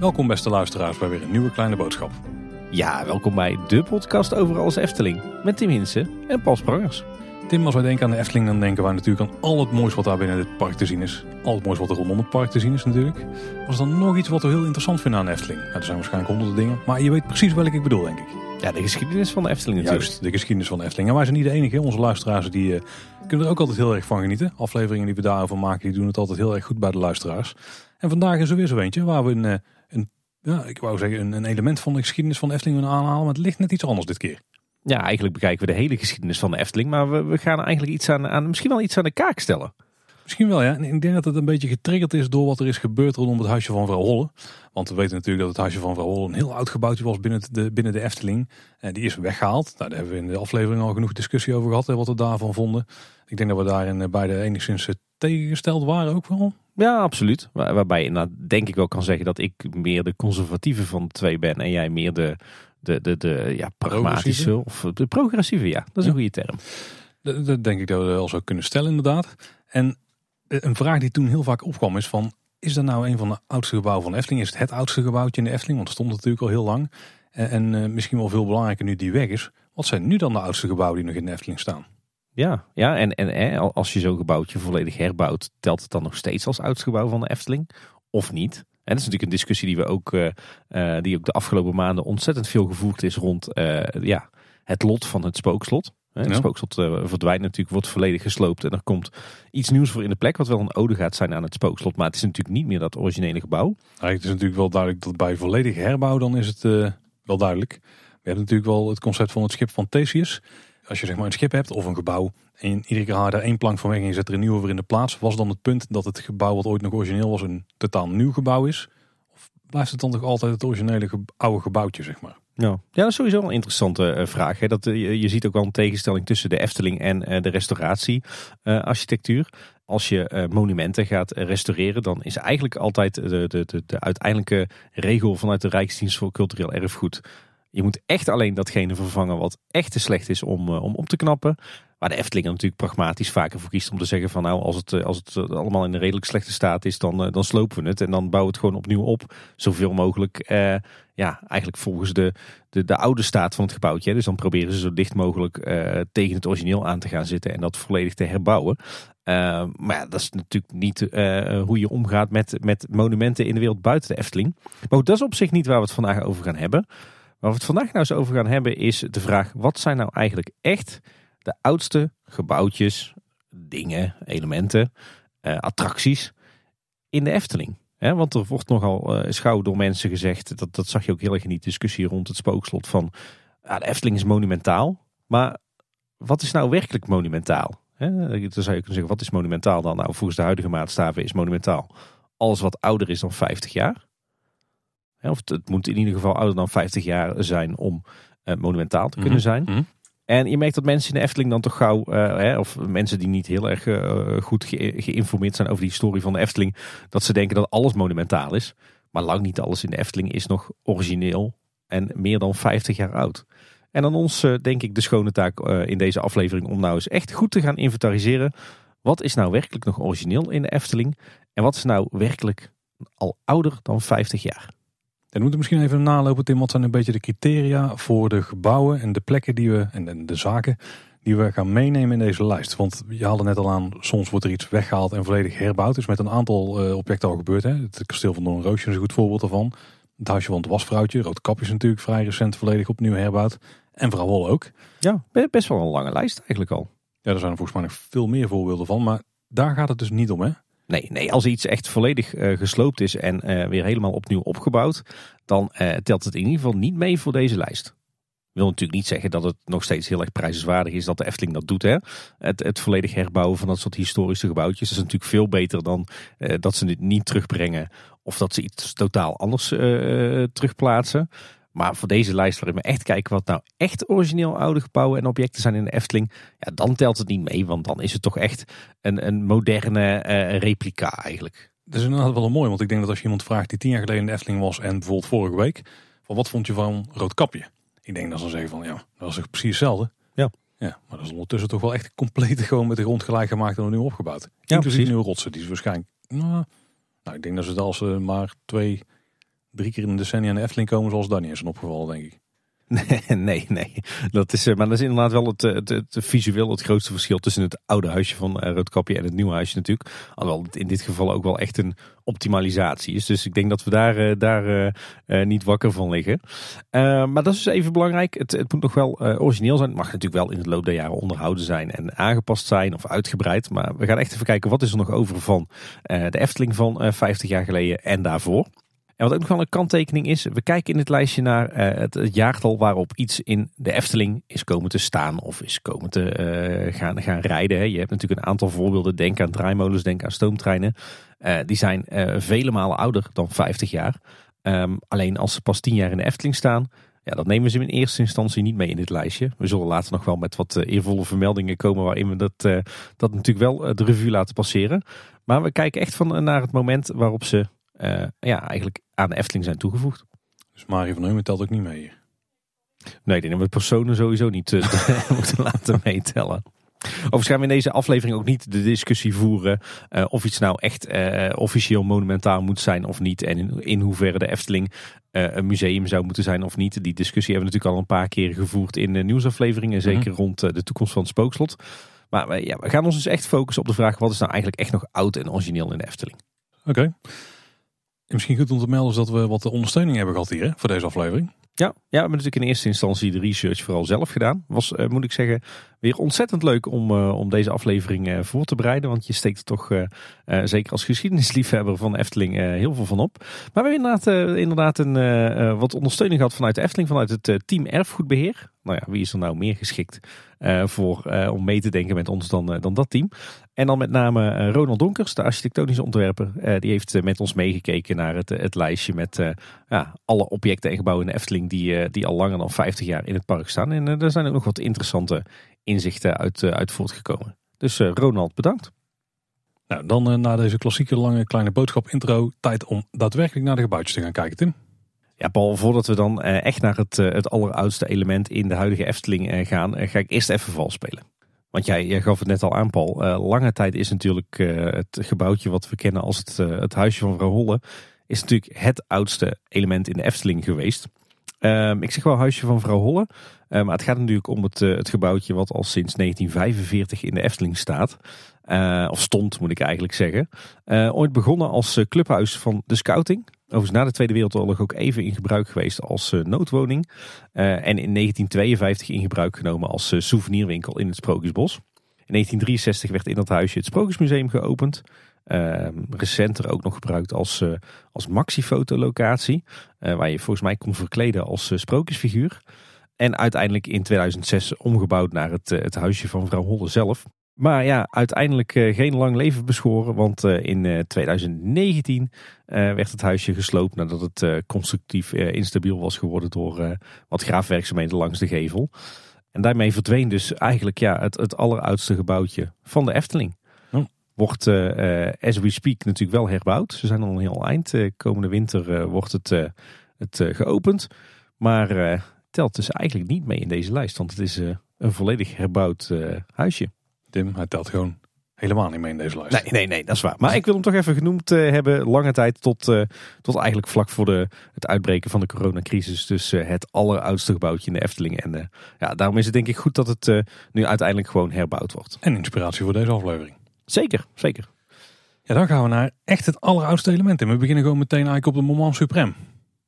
Welkom beste luisteraars bij weer een nieuwe kleine boodschap. Ja, welkom bij de podcast over alles Efteling. Met Tim Hinsen en Paul Sprangers. Tim, als wij denken aan de Efteling, dan denken wij natuurlijk aan al het moois wat daar binnen het park te zien is. Al het moois wat er rondom het park te zien is natuurlijk. Was er dan nog iets wat we heel interessant vinden aan de Efteling? Ja, er zijn waarschijnlijk honderden dingen, maar je weet precies welke ik bedoel, denk ik. Ja, de geschiedenis van de Efteling natuurlijk. Juist, de geschiedenis van de Efteling. En wij zijn niet de enige, onze luisteraars die uh, kunnen er ook altijd heel erg van genieten. Afleveringen die we daarover maken, die doen het altijd heel erg goed bij de luisteraars. En vandaag is er weer zo eentje waar we een, eh, een ja, ik wou zeggen een, een element van de geschiedenis van de Efteling willen aanhalen, maar het ligt net iets anders dit keer. Ja, eigenlijk bekijken we de hele geschiedenis van de Efteling. Maar we, we gaan eigenlijk iets aan, aan, misschien wel iets aan de kaak stellen. Misschien wel, ja. En ik denk dat het een beetje getriggerd is door wat er is gebeurd rondom het huisje van vrouw Holle. Want we weten natuurlijk dat het huisje van vrouw Holle een heel oud gebouwtje was binnen de, binnen de Efteling. En die is weggehaald. Nou, daar hebben we in de aflevering al genoeg discussie over gehad, wat we daarvan vonden. Ik denk dat we daarin beide enigszins tegengesteld waren ook wel. Ja, absoluut. Waar, waarbij je nou, denk ik wel kan zeggen dat ik meer de conservatieve van de twee ben en jij meer de, de, de, de ja, pragmatische of de progressieve. Ja, dat is een goede term. Dat, dat, denk ik dat we wel zo kunnen stellen inderdaad. En een vraag die toen heel vaak opkwam is van, is dat nou een van de oudste gebouwen van Efteling? Is het het oudste gebouwtje in de Efteling? Want het stond natuurlijk al heel lang. En, en uh, misschien wel veel belangrijker nu die weg is. Wat zijn nu dan de oudste gebouwen die nog in de Efteling staan? Ja, ja en, en hè, als je zo'n gebouwtje volledig herbouwt, telt het dan nog steeds als oudste gebouw van de Efteling? Of niet? En dat is natuurlijk een discussie die we ook, die ook de afgelopen maanden ontzettend veel gevoerd is rond ja, het lot van het spookslot. Het spookslot verdwijnt natuurlijk, wordt volledig gesloopt en er komt iets nieuws voor in de plek, wat wel een ode gaat zijn aan het spookslot. Maar het is natuurlijk niet meer dat originele gebouw. Het is natuurlijk wel duidelijk dat bij volledig herbouw dan is het wel duidelijk. We hebben natuurlijk wel het concept van het schip van Theseus als je zeg maar een schip hebt of een gebouw en iedere keer haal daar één plank van weg en je zet er een nieuwe weer in de plaats, was dan het punt dat het gebouw wat ooit nog origineel was een totaal nieuw gebouw is? Of blijft het dan toch altijd het originele oude gebouwtje, zeg maar? Ja, ja dat is sowieso een interessante uh, vraag. Hè. Dat, uh, je ziet ook wel een tegenstelling tussen de Efteling en uh, de restauratiearchitectuur. Als je monumenten gaat restaureren, dan is eigenlijk altijd de, de, de, de uiteindelijke regel vanuit de Rijksdienst voor Cultureel Erfgoed je moet echt alleen datgene vervangen wat echt te slecht is om, uh, om op te knappen. Waar de Efteling natuurlijk pragmatisch vaker voor kiest om te zeggen van nou als het, als het allemaal in een redelijk slechte staat is dan, dan slopen we het. En dan bouwen we het gewoon opnieuw op. Zoveel mogelijk ja, eigenlijk volgens de, de, de oude staat van het gebouwtje. Dus dan proberen ze zo dicht mogelijk tegen het origineel aan te gaan zitten en dat volledig te herbouwen. maar ja, dat is natuurlijk niet hoe je omgaat met, met monumenten in de wereld buiten de Efteling. Maar dat is op zich niet waar we het vandaag over gaan hebben. Waar we het vandaag nou eens over gaan hebben is de vraag: wat zijn nou eigenlijk echt de oudste gebouwtjes, dingen, elementen, uh, attracties in de Efteling? Want er wordt nogal uh, schouw door mensen gezegd, dat, dat zag je ook heel erg in die discussie rond het spookslot, van de Efteling is monumentaal. Maar wat is nou werkelijk monumentaal? He, dan zou je kunnen zeggen, wat is monumentaal dan? Nou, volgens de huidige maatstaven is monumentaal alles wat ouder is dan 50 jaar. Of het moet in ieder geval ouder dan 50 jaar zijn om uh, monumentaal te kunnen mhm, zijn. Mm-hmm. En je merkt dat mensen in de Efteling dan toch gauw, uh, hè, of mensen die niet heel erg uh, goed ge geïnformeerd zijn over die historie van de Efteling, dat ze denken dat alles monumentaal is. Maar lang niet alles in de Efteling is nog origineel en meer dan 50 jaar oud. En aan ons denk ik de schone taak in deze aflevering om nou eens echt goed te gaan inventariseren. Wat is nou werkelijk nog origineel in de Efteling? En wat is nou werkelijk al ouder dan 50 jaar? En we moeten misschien even nalopen, Tim. Wat zijn een beetje de criteria voor de gebouwen en de plekken die we en de zaken die we gaan meenemen in deze lijst? Want je haalde net al aan, soms wordt er iets weggehaald en volledig herbouwd. is met een aantal uh, objecten al gebeurd. Hè? Het kasteel van Doornroosje is een goed voorbeeld daarvan. Het huisje van het wasvrouwtje, Roodkap is natuurlijk vrij recent volledig opnieuw herbouwd. En vooral Wol ook. Ja, best wel een lange lijst eigenlijk al. Ja, er zijn er volgens mij nog veel meer voorbeelden van. Maar daar gaat het dus niet om hè? Nee, nee, als iets echt volledig uh, gesloopt is en uh, weer helemaal opnieuw opgebouwd, dan uh, telt het in ieder geval niet mee voor deze lijst. Wil natuurlijk niet zeggen dat het nog steeds heel erg prijzenswaardig is dat de Efteling dat doet. Hè? Het, het volledig herbouwen van dat soort historische gebouwtjes is natuurlijk veel beter dan dat ze het niet terugbrengen of dat ze iets totaal anders terugplaatsen. Maar voor deze lijst waarin we echt kijken wat nou echt origineel oude gebouwen en objecten zijn in de Efteling. Ja, dan telt het niet mee, want dan is het toch echt een, een moderne uh, replica eigenlijk. Dat is inderdaad wel een mooi, want ik denk dat als je iemand vraagt die tien jaar geleden in de Efteling was en bijvoorbeeld vorige week. Van wat vond je van Roodkapje? Ik denk dat ze dan zeggen van ja, dat was precies hetzelfde. Ja. Ja, maar dat is ondertussen toch wel echt compleet gewoon met de grond gelijk gemaakt en opnieuw opgebouwd. Ja, Inclusief nieuwe rotsen. Die is waarschijnlijk... Nou, nou, ik denk dat ze het als ze maar twee, drie keer in een decennia in de Efteling komen, zoals eens zijn opgevallen, denk ik. Nee, nee, nee. Dat is, eh, maar dat is inderdaad wel het, eh, het, het, visueel het grootste verschil tussen het oude huisje van eh, Roodkapje en het nieuwe huisje natuurlijk. Alhoewel het in dit geval ook wel echt een optimalisatie is. Dus ik denk dat we daar, daar niet wakker van liggen. Maar dat is dus even belangrijk. Het, het moet nog wel origineel zijn. Het mag natuurlijk wel in de loop der jaren onderhouden zijn en aangepast zijn of uitgebreid. Maar we gaan echt even kijken wat is er nog over van de Efteling van eh, 50 jaar geleden en daarvoor. En wat ook nog wel een kanttekening is, we kijken in het lijstje naar eh, het, jaartal waarop iets in de Efteling is komen te staan of is komen te eh, gaan, gaan rijden. hè. Je hebt natuurlijk een aantal voorbeelden, denk aan draaimolens, denk aan stoomtreinen. Eh, die zijn vele malen ouder dan 50 jaar. Ehm, alleen als ze pas 10 jaar in de Efteling staan, ja, dat nemen ze in eerste instantie niet mee in dit lijstje. We zullen later nog wel met wat eervolle vermeldingen komen waarin we dat, dat natuurlijk wel de revue laten passeren. Maar we kijken echt van, naar het moment waarop ze ja, eigenlijk aan de Efteling zijn toegevoegd. Dus Mario van Heumen telt ook niet mee hier. Nee, ik denk dat we personen sowieso niet eh, moeten laten meetellen. Overigens gaan we in deze aflevering ook niet de discussie voeren eh, of iets nou echt eh, officieel monumentaal moet zijn of niet. En in, in hoeverre de Efteling eh, een museum zou moeten zijn of niet. Die discussie hebben we natuurlijk al een paar keer gevoerd in de nieuwsafleveringen. Zeker rond eh, de toekomst van het spookslot. Maar eh, ja, we gaan ons dus echt focussen op de vraag wat is nou eigenlijk echt nog oud en origineel in de Efteling. Oké. En Misschien goed om te melden dat we wat ondersteuning hebben gehad hier voor deze aflevering. Ja, ja, we hebben natuurlijk in eerste instantie de research vooral zelf gedaan. Was, eh, moet ik zeggen, weer ontzettend leuk om, eh, om deze aflevering eh, voor te bereiden. Want je steekt er toch, zeker als geschiedenisliefhebber van Efteling, heel veel van op. Maar we hebben inderdaad, inderdaad een, wat ondersteuning gehad vanuit Efteling, vanuit het team Erfgoedbeheer. Nou ja, wie is er nou meer geschikt voor, om mee te denken met ons dan, dan dat team? En dan met name Ronald Donkers, de architectonische ontwerper. Die heeft met ons meegekeken naar het, het lijstje met ja, alle objecten en gebouwen in de Efteling die, eh, die al langer dan 50 jaar in het park staan. En eh, daar zijn ook nog wat interessante inzichten uit, eh, uit voortgekomen. Dus Ronald, bedankt. Nou, dan na deze klassieke lange kleine boodschap intro, tijd om daadwerkelijk naar de gebouwtjes te gaan kijken, Tim. Ja, Paul, voordat we dan echt naar het, het alleroudste element in de huidige Efteling gaan, ga ik eerst even vals spelen. Want jij, jij gaf het net al aan, Paul. Lange tijd is natuurlijk het gebouwtje wat we kennen als het, het huisje van vrouw Holle, is natuurlijk het oudste element in de Efteling geweest. Ehm, ik zeg wel huisje van vrouw Holle, eh, maar het gaat natuurlijk om het, eh, het gebouwtje wat al sinds 1945 in de Efteling staat. Eh, of stond, moet ik eigenlijk zeggen. Ooit begonnen als clubhuis van de scouting. Overigens na de Tweede Wereldoorlog ook even in gebruik geweest als noodwoning. En in 1952 in gebruik genomen als souvenirwinkel in het Sprookjesbos. In 1963 werd in dat huisje het Sprookjesmuseum geopend. Eh, recenter ook nog gebruikt als, eh, als maxifotolocatie. eh, waar je volgens mij kon verkleden als eh, sprookjesfiguur. En uiteindelijk in 2006 omgebouwd naar het, het huisje van vrouw Holle zelf. Maar ja, uiteindelijk geen lang leven beschoren. Want in eh, 2019 eh, werd het huisje gesloopt nadat het constructief instabiel was geworden door wat graafwerkzaamheden langs de gevel. En daarmee verdween dus eigenlijk ja, het, het alleroudste gebouwtje van de Efteling. Wordt eh, as we speak natuurlijk wel herbouwd. Ze zijn al een heel eind. Eh, komende winter wordt het, het geopend. Maar telt dus eigenlijk niet mee in deze lijst. Want het is een volledig herbouwd huisje. Tim, hij telt gewoon helemaal niet mee in deze lijst. Nee, nee, nee, dat is waar. Maar ik wil hem toch even genoemd hebben. Lange tijd tot, tot eigenlijk vlak voor de, het uitbreken van de coronacrisis. Dus het alleroudste gebouwtje in de Efteling. En ja, daarom is het denk ik goed dat het nu uiteindelijk gewoon herbouwd wordt. En inspiratie voor deze aflevering. Zeker, zeker. Ja, dan gaan we naar echt het alleroudste element. En we beginnen gewoon meteen eigenlijk op de moment suprême.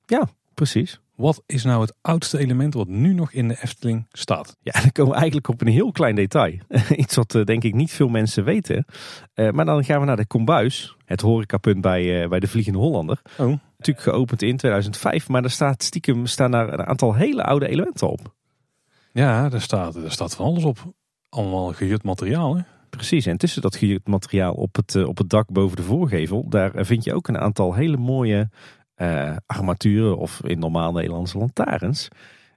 Ja, precies. Wat is nou het oudste element wat nu nog in de Efteling staat? Ja, dan komen we eigenlijk op een heel klein detail. Iets wat eh, denk ik niet veel mensen weten. Eh, maar dan gaan we naar de Kombuis. Het horecapunt bij, eh, bij de Vliegende Hollander. Oh, Natuurlijk geopend in 2005. Maar er staat stiekem staan daar een aantal hele oude elementen op. ja, daar staat, daar staat van alles op. Allemaal gejut materiaal, hè? Precies, en tussen dat materiaal op het, eh, op het dak boven de voorgevel, daar eh, vind je ook een aantal hele mooie eh, armaturen of in normaal Nederlands lantaarns.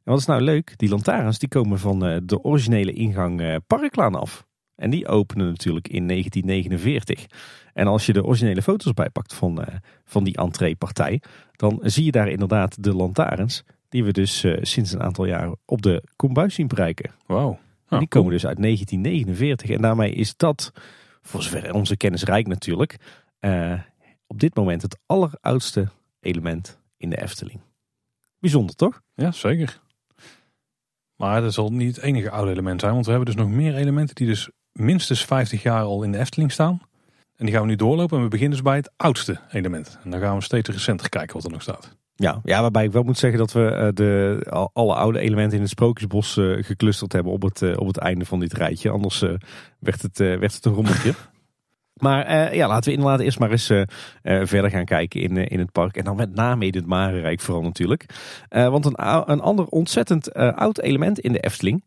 En wat is nou leuk? Die lantaarns die komen van de originele ingang eh, Parklaan af. En die openen natuurlijk in 1949. En als je de originele foto's bijpakt van, van die entreepartij, dan zie je daar inderdaad de lantaarns die we dus sinds een aantal jaren op de kombuis zien prijken. En die komen dus uit 1949. En daarmee is dat, voor zover onze kennis rijk natuurlijk, uh, op dit moment het alleroudste element in de Efteling. Bijzonder toch? Ja, zeker. Maar dat zal niet het enige oude element zijn, want we hebben dus nog meer elementen die dus minstens 50 jaar al in de Efteling staan. En die gaan we nu doorlopen en we beginnen dus bij het oudste element. En dan gaan we steeds recenter kijken wat er nog staat. Ja, ja, waarbij ik wel moet zeggen dat we uh, de, alle oude elementen in het Sprookjesbos uh, geclusterd hebben op het, uh, op het einde van dit rijtje. Anders werd, het, werd het een rommeltje. maar ja, laten we inderdaad eerst maar eens verder gaan kijken in, in het park. En dan met name in het Marenrijk vooral natuurlijk. want een, een ander ontzettend oud element in de Efteling...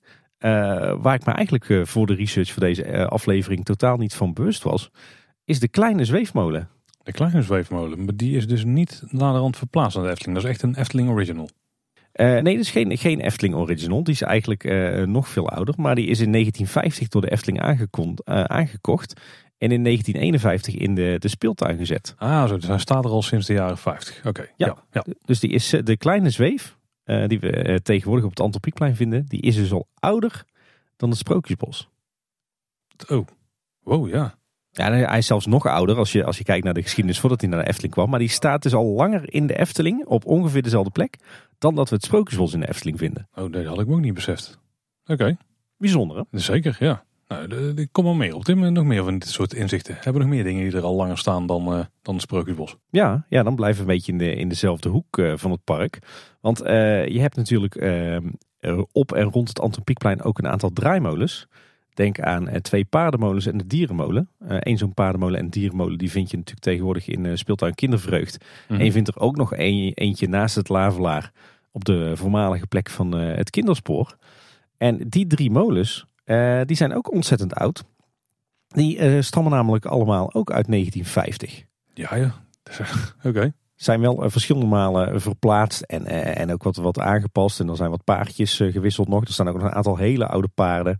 waar ik me eigenlijk voor de research voor deze aflevering totaal niet van bewust was... is de kleine zweefmolen. De kleine zweefmolen, maar die is dus niet naderhand verplaatst naar de Efteling. Dat is echt een Efteling original. Uh, nee, dat is geen, geen Efteling original. Die is eigenlijk uh, nog veel ouder. Maar die is in 1950 door de Efteling uh, aangekocht. En in 1951 in de, de speeltuin gezet. Ah, zo, dus hij staat er al sinds de jaren 50. Oké. Ja, ja, ja, dus die is de kleine zweef, die we tegenwoordig op het Antropiekplein vinden. Die is dus al ouder dan het Sprookjesbos. Oh, wow, ja. Ja, hij is zelfs nog ouder als je, als je kijkt naar de geschiedenis voordat hij naar de Efteling kwam. Maar die staat dus al langer in de Efteling, op ongeveer dezelfde plek, dan dat we het Sprookjesbos in de Efteling vinden. Oh, dat had ik me ook niet beseft. Oké. Bijzonder hè? Zeker, ja. Nou, ik kom al meer op. Tim, nog meer van dit soort inzichten. Hebben we nog meer dingen die er al langer staan dan, uh, dan het Sprookjesbos? Ja, ja, dan blijven we een beetje in, de, in dezelfde hoek uh, van het park. Want uh, je hebt natuurlijk op en rond het Antropiekplein ook een aantal draaimolens. Denk aan uh, twee paardenmolens en de dierenmolen. Eén uh, zo'n paardenmolen en dierenmolen die vind je natuurlijk tegenwoordig in uh, speeltuin Kindervreugd. Mm En je vindt er ook nog een, eentje naast het Lavelaar op de voormalige plek van het kinderspoor. En die drie molens, die zijn ook ontzettend oud. Die stammen namelijk allemaal ook uit 1950. Ja, ja. Oké. Zijn wel verschillende malen verplaatst en, en ook wat, wat aangepast. En er zijn wat paardjes gewisseld nog. Er staan ook nog een aantal hele oude paarden.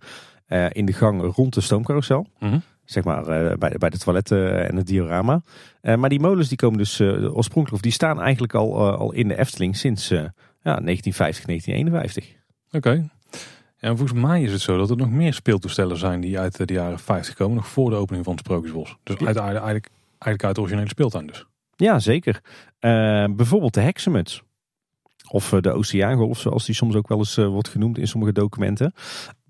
Uh, in de gang rond de stoomcarousel. Mm Zeg maar uh, bij, bij de toiletten en het diorama. Maar die molens die komen dus oorspronkelijk, of die staan eigenlijk al, al in de Efteling sinds ja, 1950, 1951. Oké. Okay. En volgens mij is het zo dat er nog meer speeltoestellen zijn die uit de jaren 50 komen, nog voor de opening van het Sprookjesbos. Dus ja. eigenlijk, eigenlijk uit de originele speeltuin dus. Ja, zeker. bijvoorbeeld de heksenmuts. Of de oceaangolf, zoals die soms ook wel eens wordt genoemd in sommige documenten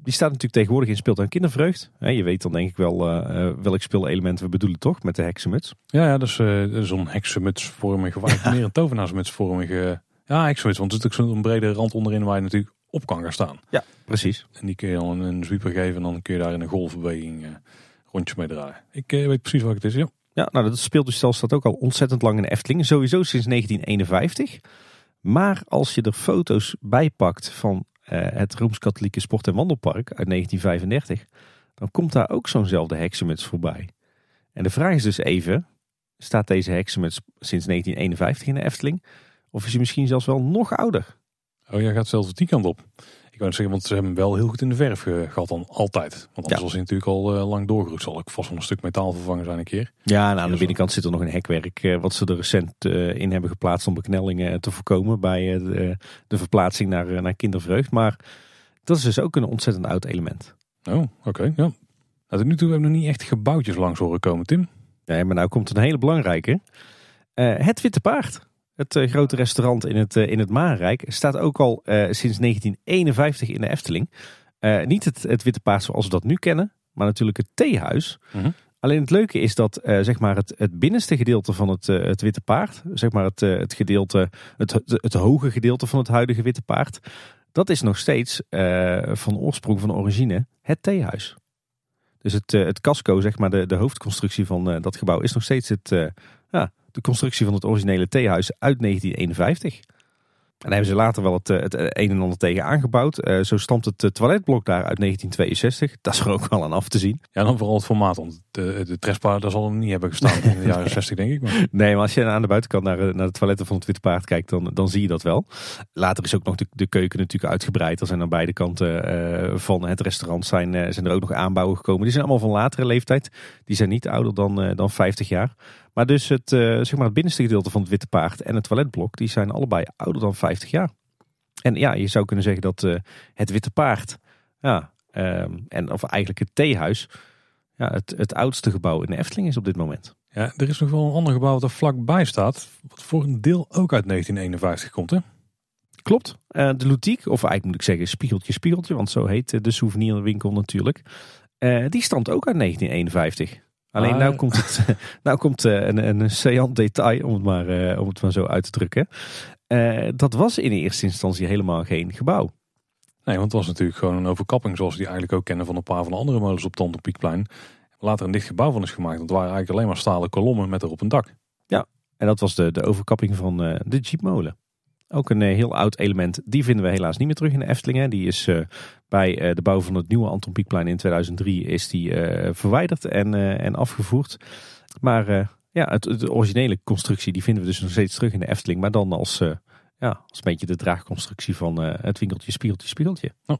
die staat natuurlijk tegenwoordig in speeltuin kindervreugd. je weet dan denk ik wel uh, welk speelelement we bedoelen toch met de heksenmuts. Ja, ja is uh, zo'n heksenmutsvormige, of meer een tovenaarsmutsvormige ja, heksenmuts. Want er zit ook zo'n brede rand onderin waar je natuurlijk op kan gaan staan. Ja, precies. En die kun je dan een zwieper geven en dan kun je daar in een golfbeweging rondjes mee draaien. Ik weet precies wat het is, ja. Ja, nou dat speeltoestel staat ook al ontzettend lang in de Efteling. Sowieso sinds 1951. Maar als je er foto's bij pakt van het Rooms-Katholieke Sport- en Wandelpark uit 1935, dan komt daar ook zo'nzelfde heksenmuts voorbij. En de vraag is dus even, staat deze heksenmuts sinds 1951 in de Efteling? Of is hij misschien zelfs wel nog ouder? Oh, jij gaat zelfs die kant op. Ik wou zeggen, want ze hebben hem wel heel goed in de verf gehad dan altijd. Want anders was hij natuurlijk al uh, lang doorgeroet. Zal ik vast wel een stuk metaal vervangen zijn een keer. Ja, en aan de binnenkant zit er nog een hekwerk uh, wat ze er recent uh, in hebben geplaatst om beknellingen te voorkomen bij de, de, verplaatsing naar, naar kindervreugd. Maar dat is dus ook een ontzettend oud element. Oh, oké. Okay, ja. Nou, tot nu toe hebben we nog niet echt gebouwtjes langs horen komen, Tim. Ja, maar nou komt een hele belangrijke. het Witte Paard. Het uh, grote restaurant in het, uh, in het Maanrijk staat ook al uh, sinds 1951 in de Efteling. niet het, het Witte Paard zoals we dat nu kennen, maar natuurlijk het theehuis. -huh. Alleen het leuke is dat zeg maar het, het binnenste gedeelte van het, het Witte Paard, zeg maar het, het, gedeelte, het, het, het hoge gedeelte van het huidige Witte Paard, dat is nog steeds van oorsprong, van origine, het theehuis. Dus het, het casco, zeg maar de, de hoofdconstructie van dat gebouw, is nog steeds het, ja, de constructie van het originele theehuis uit 1951. En daar hebben ze later wel het, eh, het een en ander tegen aangebouwd. Uh, zo stamt het eh, toiletblok daar uit 1962. Dat is er ook wel aan af te zien. Ja, dan vooral het formaat. Want de, de Trespa, daar zal hem niet hebben gestaan in de jaren 60 denk ik. Maar. Nee, maar als je aan de buitenkant naar, naar de toiletten van het Witte Paard kijkt, dan, dan zie je dat wel. Later is ook nog de, de keuken natuurlijk uitgebreid. Er zijn aan beide kanten uh, van het restaurant zijn, zijn er ook nog aanbouwen gekomen. Die zijn allemaal van latere leeftijd. Die zijn niet ouder dan, dan 50 jaar. Maar dus het, uh, zeg maar het binnenste gedeelte van het Witte Paard en het toiletblok, die zijn allebei ouder dan 50 jaar. En ja, je zou kunnen zeggen dat uh, het Witte Paard ja, Ehm, en of eigenlijk het theehuis ja, het, het oudste gebouw in de Efteling is op dit moment. Ja, er is nog wel een ander gebouw dat er vlakbij staat. Wat voor een deel ook uit 1951 komt hè? Klopt. Uh, de Lutique, of eigenlijk moet ik zeggen Spiegeltje Spiegeltje, want zo heet de souvenirwinkel natuurlijk. Die stamt ook uit 1951. Alleen nou komt, het, nou komt uh, een, een seant detail, om het, maar, om het maar zo uit te drukken. dat was in eerste instantie helemaal geen gebouw. Nee, want het was natuurlijk gewoon een overkapping zoals we die eigenlijk ook kennen van een paar van de andere molens op Tonderpiekplein. Later een dicht gebouw van is gemaakt. Want het waren eigenlijk alleen maar stalen kolommen met erop een dak. Ja, en dat was de, de overkapping van de Jeepmolen. Ook een eh, heel oud element. Die vinden we helaas niet meer terug in de Efteling. Die is uh, bij uh, de bouw van het nieuwe Anton Pieckplein in 2003 is die, verwijderd en, en afgevoerd. Maar ja, het, de originele constructie die vinden we dus nog steeds terug in de Efteling. Maar dan als, ja, als een beetje de draagconstructie van het winkeltje, spiegeltje, spiegeltje. Oh.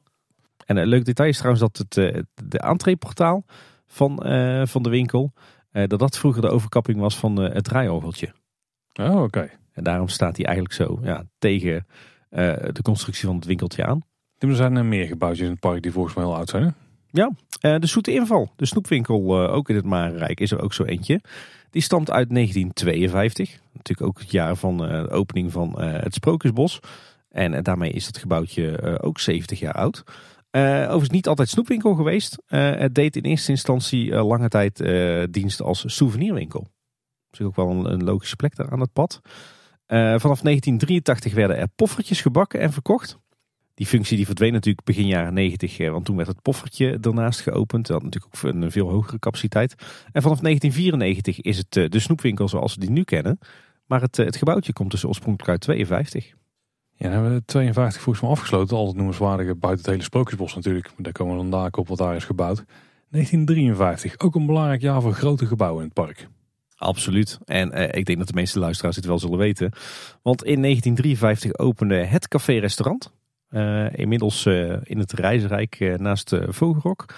En een leuk detail is trouwens dat het de entreeportaal van, van de winkel, dat dat vroeger de overkapping was van het draaiorgeltje. Oh, oké. En daarom staat hij eigenlijk zo ja, tegen uh, de constructie van het winkeltje aan. Er zijn er meer gebouwtjes in het park die volgens mij heel oud zijn. Hè? Ja, uh, de Zoete Inval, de snoepwinkel ook in het Marenrijk, is er ook zo eentje. Die stamt uit 1952. Natuurlijk ook het jaar van de opening van het Sprookjesbos. En daarmee is het gebouwtje ook 70 jaar oud. overigens niet altijd snoepwinkel geweest. het deed in eerste instantie lange tijd dienst als souvenirwinkel. Dus ook wel een, een logische plek daar aan het pad. Uh, vanaf 1983 werden er poffertjes gebakken en verkocht. Die functie die verdween natuurlijk begin jaren 90, eh, want toen werd het poffertje ernaast geopend. Dat had natuurlijk ook een veel hogere capaciteit. En vanaf 1994 is het eh, de snoepwinkel zoals we die nu kennen. Maar het, het gebouwtje komt dus oorspronkelijk uit 52. Ja, hebben we 52 volgens mij afgesloten. Al het noemenswaardige buiten het hele Sprookjesbos natuurlijk. Daar komen we dan daar op wat daar is gebouwd. 1953, ook een belangrijk jaar voor grote gebouwen in het park. Absoluut. En eh, ik denk dat de meeste luisteraars het wel zullen weten. Want in 1953 opende het café-restaurant. Uh, inmiddels uh, in het Reisrijk naast Vogelrok.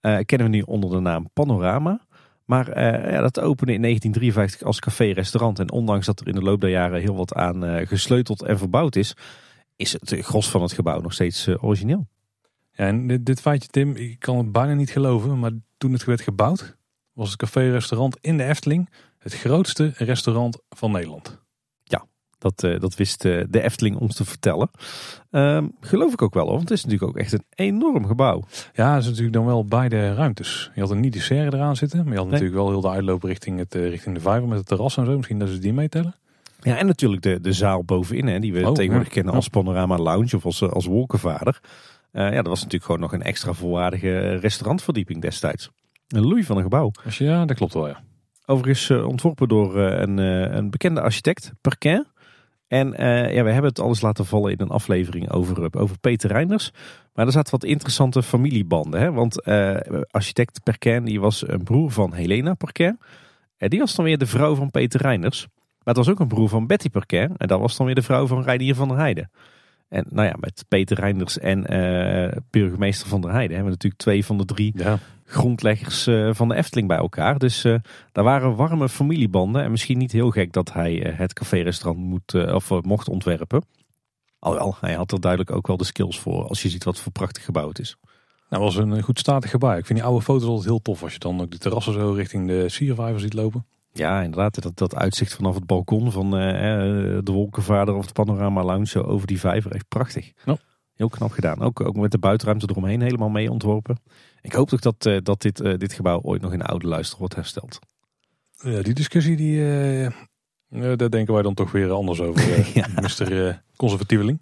kennen we nu onder de naam Panorama. Maar ja, dat opende in 1953 als café-restaurant. En ondanks dat er in de loop der jaren heel wat aan gesleuteld en verbouwd is, is het gros van het gebouw nog steeds origineel. Ja, en dit, dit feitje, Tim, ik kan het bijna niet geloven. Maar toen het werd gebouwd, was het café-restaurant in de Efteling het grootste restaurant van Nederland. Ja, dat, uh, dat wist uh, de Efteling ons te vertellen. Uh, geloof ik ook wel, want het is natuurlijk ook echt een enorm gebouw. Ja, het is natuurlijk dan wel beide ruimtes. Je had een niet serre eraan zitten, maar je had natuurlijk wel heel de uitloop richting, het, uh, richting de vijver met het terras en zo. Misschien dat ze die meetellen. Ja, en natuurlijk de, de zaal bovenin, hè, die we oh, tegenwoordig kennen als Panorama Lounge of als, als wolkenvader. ja, dat was natuurlijk gewoon nog een extra volwaardige restaurantverdieping destijds. Een loei van een gebouw. Ja, dat klopt wel, ja. Overigens uh, ontworpen door uh, een, uh, een, bekende architect, Perquin. En ja, we hebben het alles laten vallen in een aflevering over, over Peter Reinders. Maar er zaten wat interessante familiebanden. Hè? Want architect Perquin die was een broer van Helena Perquin. En die was dan weer de vrouw van Peter Reinders. Maar het was ook een broer van Betty Perquin. En dat was dan weer de vrouw van Reinier van der Heijden. En nou ja, met Peter Reinders en burgemeester van der Heijden hebben we natuurlijk twee van de drie ja grondleggers eh, van de Efteling bij elkaar. Dus uh, daar waren warme familiebanden. En misschien niet heel gek dat hij uh, het café-restaurant moet, of, mocht ontwerpen. Alhoewel, hij had er duidelijk ook wel de skills voor. Als je ziet wat voor prachtig gebouw het is. Nou, was een goed statig gebouw. Ik vind die oude foto's altijd heel tof. Als je dan ook de terrassen zo richting de siervijver ziet lopen. Ja, inderdaad. Dat, dat uitzicht vanaf het balkon van de Wolkenvader of het Panorama Lounge over die vijver. Echt prachtig. Ja. Heel knap gedaan. Ook, ook met de buitenruimte eromheen helemaal mee ontworpen. Ik hoop toch dat, uh, dat dit, uh, dit gebouw ooit nog in de oude luister wordt hersteld. Ja, die discussie, die, uh, daar denken wij dan toch weer anders over, ja. Mr. Conservatieveling.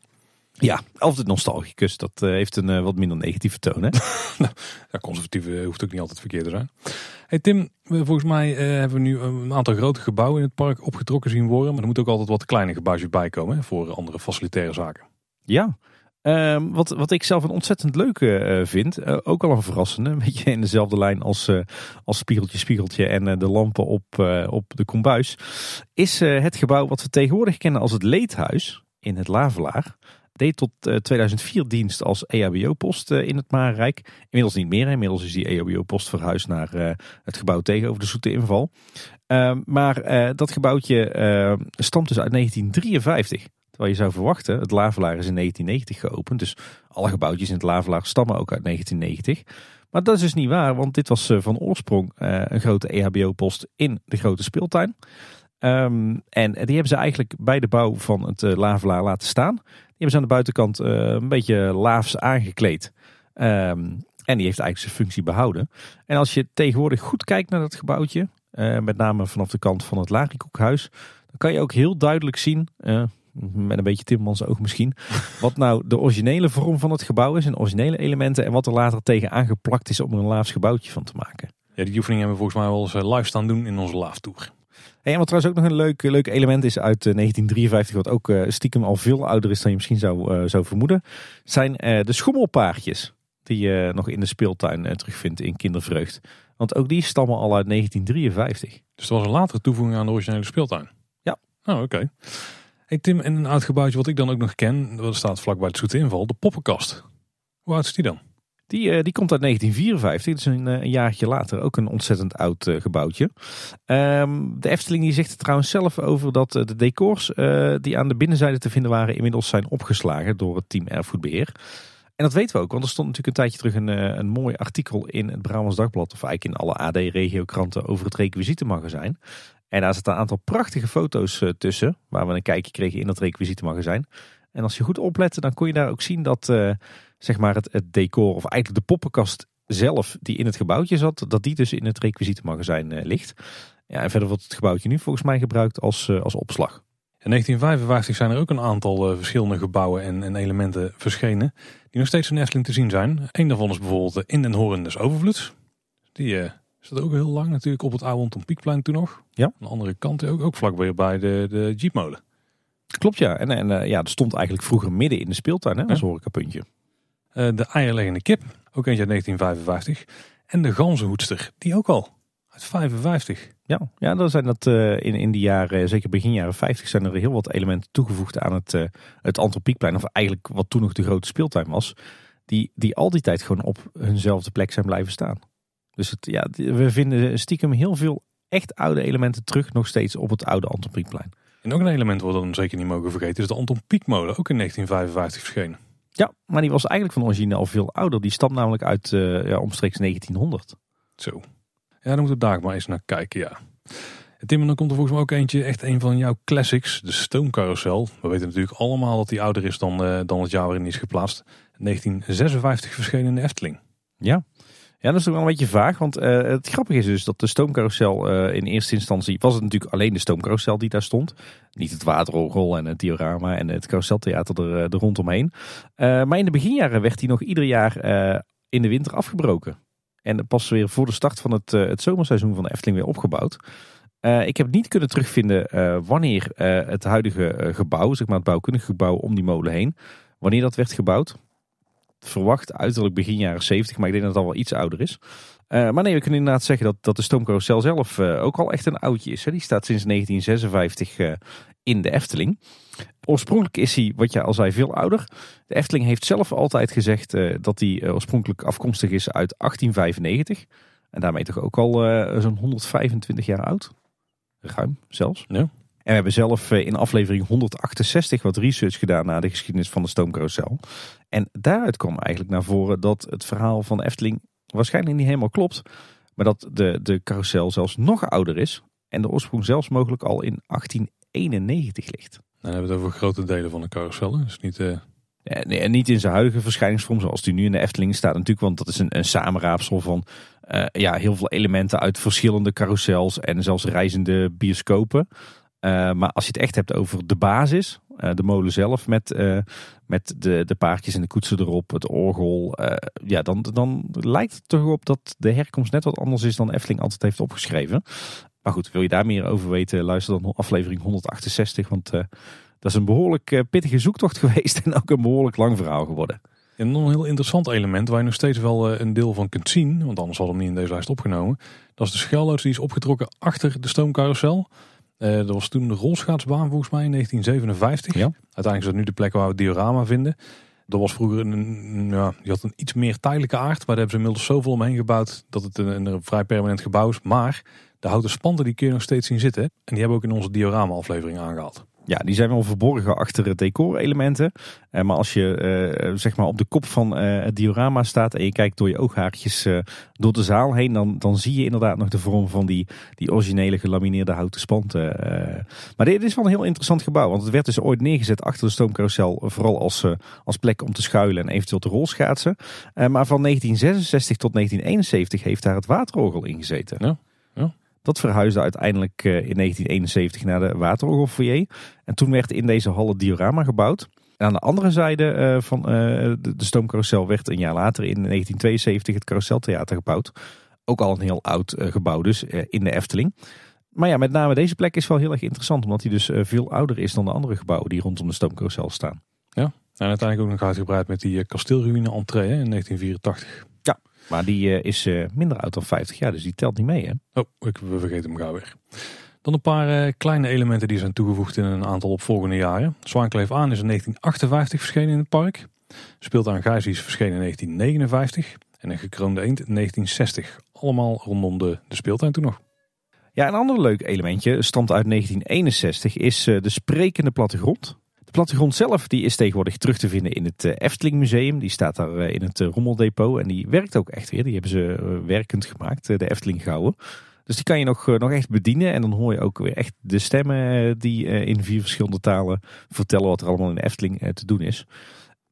Ja, altijd nostalgicus. Dat heeft een wat minder negatieve toon. Hè? nou, ja, conservatief hoeft ook niet altijd verkeerd te zijn. Hey Tim, volgens mij hebben we nu een aantal grote gebouwen in het park opgetrokken zien worden. Maar er moet ook altijd wat kleine gebouwtjes bij komen hè, voor andere facilitaire zaken. Ja, Um, wat, wat ik zelf een ontzettend leuke uh, vind, uh, ook al een verrassende, een beetje in dezelfde lijn als, uh, als Spiegeltje Spiegeltje en de lampen op, op de kombuis, is het gebouw wat we tegenwoordig kennen als het Leedhuis in het Lavelaar. Deed tot 2004 dienst als EHBO-post in het Marenrijk. Inmiddels niet meer, inmiddels is die EHBO-post verhuisd naar het gebouw tegenover de Zoete Inval. Ehm, maar dat gebouwtje stamt dus uit 1953. Terwijl je zou verwachten, het Lavelaar is in 1990 geopend. Dus alle gebouwtjes in het Lavelaar stammen ook uit 1990. Maar dat is dus niet waar, want dit was van oorsprong een grote EHBO-post in de grote speeltuin. Um, en die hebben ze eigenlijk bij de bouw van het Lavelaar laten staan. Die hebben ze aan de buitenkant een beetje laafs aangekleed. Um, en die heeft eigenlijk zijn functie behouden. En als je tegenwoordig goed kijkt naar dat gebouwtje, met name vanaf de kant van het Larikoekhuis, dan kan je ook heel duidelijk zien, met een beetje Timmermans oog misschien, wat nou de originele vorm van het gebouw is en originele elementen en wat er later tegen aangeplakt is om er een laafs gebouwtje van te maken. Ja, die oefening hebben we volgens mij wel eens eh, live staan doen in onze laaftour. Hey, en wat trouwens ook nog een leuk, leuk element is uit 1953, wat ook stiekem al veel ouder is dan je misschien zou, zou vermoeden, zijn de schommelpaardjes die je nog in de speeltuin eh, terugvindt in Kindervreugd. Want ook die stammen al uit 1953. Dus dat was een latere toevoeging aan de originele speeltuin? Ja. Oh, oké. Hey Tim, en een oud gebouwtje wat ik dan ook nog ken, dat staat vlakbij het Zoete Inval, de poppenkast. Hoe oud is die dan? Die, uh, die komt uit 1954, dus een, uh, een jaartje later. Ook een ontzettend oud uh, gebouwtje. Um, de Efteling die zegt er trouwens zelf over dat de decors die aan de binnenzijde te vinden waren... inmiddels zijn opgeslagen door het team Erfgoedbeheer. En dat weten we ook, want er stond natuurlijk een tijdje terug een, eh, een mooi artikel in het Brabants Dagblad, of eigenlijk in alle AD-regiokranten, over het requisietenmagazijn. En daar zitten een aantal prachtige foto's eh, tussen, waar we een kijkje kregen in dat requisietenmagazijn. En als je goed oplette, dan kon je daar ook zien dat uh, zeg maar het, het, decor, of eigenlijk de poppenkast zelf, die in het gebouwtje zat, dat die dus in het requisietenmagazijn uh, ligt. Ja, en verder wordt het gebouwtje nu volgens mij gebruikt als, als opslag. In 1955 zijn er ook een aantal verschillende gebouwen en, en, elementen verschenen. Die nog steeds in Efteling te zien zijn. Eén daarvan is bijvoorbeeld In den Horen des Overvloeds. Die uh, staat ook heel lang natuurlijk op het oude Anton Pieckplein toen nog. Ja. Aan de andere kant ook, ook vlakbij bij de, de Jeepmolen. Klopt ja. En, en uh, ja, er stond eigenlijk vroeger midden in de speeltuin hè, als ja. horecapuntje. de eierleggende kip, ook eentje uit 1955. En de ganzenhoedster, die ook al. Uit 55. Ja, ja dan zijn dat uh, in, in die jaren, zeker begin jaren 50, zijn er heel wat elementen toegevoegd aan het, uh, het Antropiekplein. Of eigenlijk wat toen nog de grote speeltuin was. Die, die al die tijd gewoon op hunzelfde plek zijn blijven staan. Dus het, ja, we vinden stiekem heel veel echt oude elementen terug nog steeds op het oude Anton Pieckplein. En ook een element wat we dan zeker niet mogen vergeten is de Anton Pieckmolen, ook in 1955 verschenen. Ja, maar die was eigenlijk van origine al veel ouder. Die stamt namelijk uit uh, ja, omstreeks 1900. Zo, ja, daar moeten we daar maar eens naar kijken, ja. Tim, dan komt er volgens mij ook eentje, echt een van jouw classics, de stoomcarousel. We weten natuurlijk allemaal dat die ouder is dan, uh, dan het jaar waarin die is geplaatst. 1956 verschenen in de Efteling. Ja, ja, dat is ook wel een beetje vaag. Want uh, het grappige is dus dat de stoomcarousel uh, in eerste instantie was het natuurlijk alleen de stoomcarousel die daar stond. Niet het waterorgel en het diorama en het carouseltheater er, er rondomheen. Maar in de beginjaren werd die nog ieder jaar in de winter afgebroken. En pas weer voor de start van het, het zomerseizoen van de Efteling weer opgebouwd. Ik heb niet kunnen terugvinden wanneer het huidige gebouw, zeg maar het bouwkundige gebouw om die molen heen, wanneer dat werd gebouwd. Verwacht uiterlijk begin jaren 70, maar ik denk dat het al wel iets ouder is. maar nee, we kunnen inderdaad zeggen dat, dat de stoomcarousel zelf ook al echt een oudje is. Hè. Die staat sinds 1956 in de Efteling. Oorspronkelijk is hij, wat je al zei, veel ouder. De Efteling heeft zelf altijd gezegd dat hij oorspronkelijk afkomstig is uit 1895. En daarmee toch ook al zo'n 125 jaar oud ruim zelfs. Ja. En we hebben zelf in aflevering 168 wat research gedaan naar de geschiedenis van de stoomcarousel. En daaruit kwam eigenlijk naar voren dat het verhaal van Efteling waarschijnlijk niet helemaal klopt. Maar dat de, de carousel zelfs nog ouder is. En de oorsprong zelfs mogelijk al in 1891 ligt. Nou, dan hebben we het over grote delen van de carousel. Dus niet... Uh... Nee, en niet in zijn huidige verschijningsvorm zoals die nu in de Efteling staat natuurlijk. Want dat is een, een samenraapsel van uh, ja, heel veel elementen uit verschillende carousels en zelfs reizende bioscopen. Uh, maar als je het echt hebt over de basis, uh, de molen zelf met, met de, de paardjes en de koetsen erop, het orgel. ja, dan, dan lijkt het toch op dat de herkomst net wat anders is dan Efteling altijd heeft opgeschreven. Maar goed, wil je daar meer over weten, luister dan aflevering 168. Want dat is een behoorlijk pittige zoektocht geweest en ook een behoorlijk lang verhaal geworden. En nog een heel interessant element waar je nog steeds wel een deel van kunt zien, want anders hadden we hem niet in deze lijst opgenomen. Dat is de schuilloods die is opgetrokken achter de stoomcarousel. Uh, dat was toen de rolschaatsbaan volgens mij in 1957. Ja. Uiteindelijk is dat nu de plek waar we het diorama vinden. Dat was vroeger een, ja, die had een iets meer tijdelijke aard, maar daar hebben ze inmiddels zoveel omheen gebouwd dat het een, een vrij permanent gebouw is. Maar de houten spanten die kun je nog steeds zien zitten. En die hebben we ook in onze diorama aflevering aangehaald. Ja, die zijn wel verborgen achter decorelementen. Uh, maar als je uh, zeg maar op de kop van uh, het diorama staat en je kijkt door je ooghaartjes door de zaal heen, dan, dan zie je inderdaad nog de vorm van die, die originele gelamineerde houten spanten. maar dit is wel een heel interessant gebouw, want het werd dus ooit neergezet achter de stoomcarousel, vooral als, als plek om te schuilen en eventueel te rolschaatsen. maar van 1966 tot 1971 heeft daar het waterorgel in gezeten. Ja. Dat verhuisde uiteindelijk eh, in 1971 naar de Waterorgelfoyer. En toen werd in deze hal het diorama gebouwd. En aan de andere zijde eh, van eh, de stoomcarousel werd een jaar later in 1972 het Carouseltheater gebouwd. Ook al een heel oud gebouw dus in de Efteling. Maar ja, met name deze plek is wel heel erg interessant. Omdat hij dus veel ouder is dan de andere gebouwen die rondom de stoomcarousel staan. Ja, en uiteindelijk ook nog uitgebreid met die kasteelruïne entree in 1984. Maar die uh, is uh, minder oud dan 50 jaar, dus die telt niet mee. Hè? Oh, ik, we vergeten hem gauw weer. Dan een paar uh, kleine elementen die zijn toegevoegd in een aantal opvolgende jaren. Zwaankleef aan is in 1958 verschenen in het park. Speelt aan Gijs verschenen in 1959. En een gekroonde eend in 1960. Allemaal rondom de, de speeltuin toen nog. Ja, een ander leuk elementje, stamt uit 1961, is de sprekende plattegrond plattegrond zelf die is tegenwoordig terug te vinden in het eh, Efteling Museum. Die staat daar eh, in het eh, Rommeldepot en die werkt ook echt weer. Die hebben ze werkend gemaakt, de Efteling Gouwen. Dus die kan je nog, nog echt bedienen. En dan hoor je ook weer echt de stemmen die in vier verschillende talen vertellen wat er allemaal in de Efteling te doen is.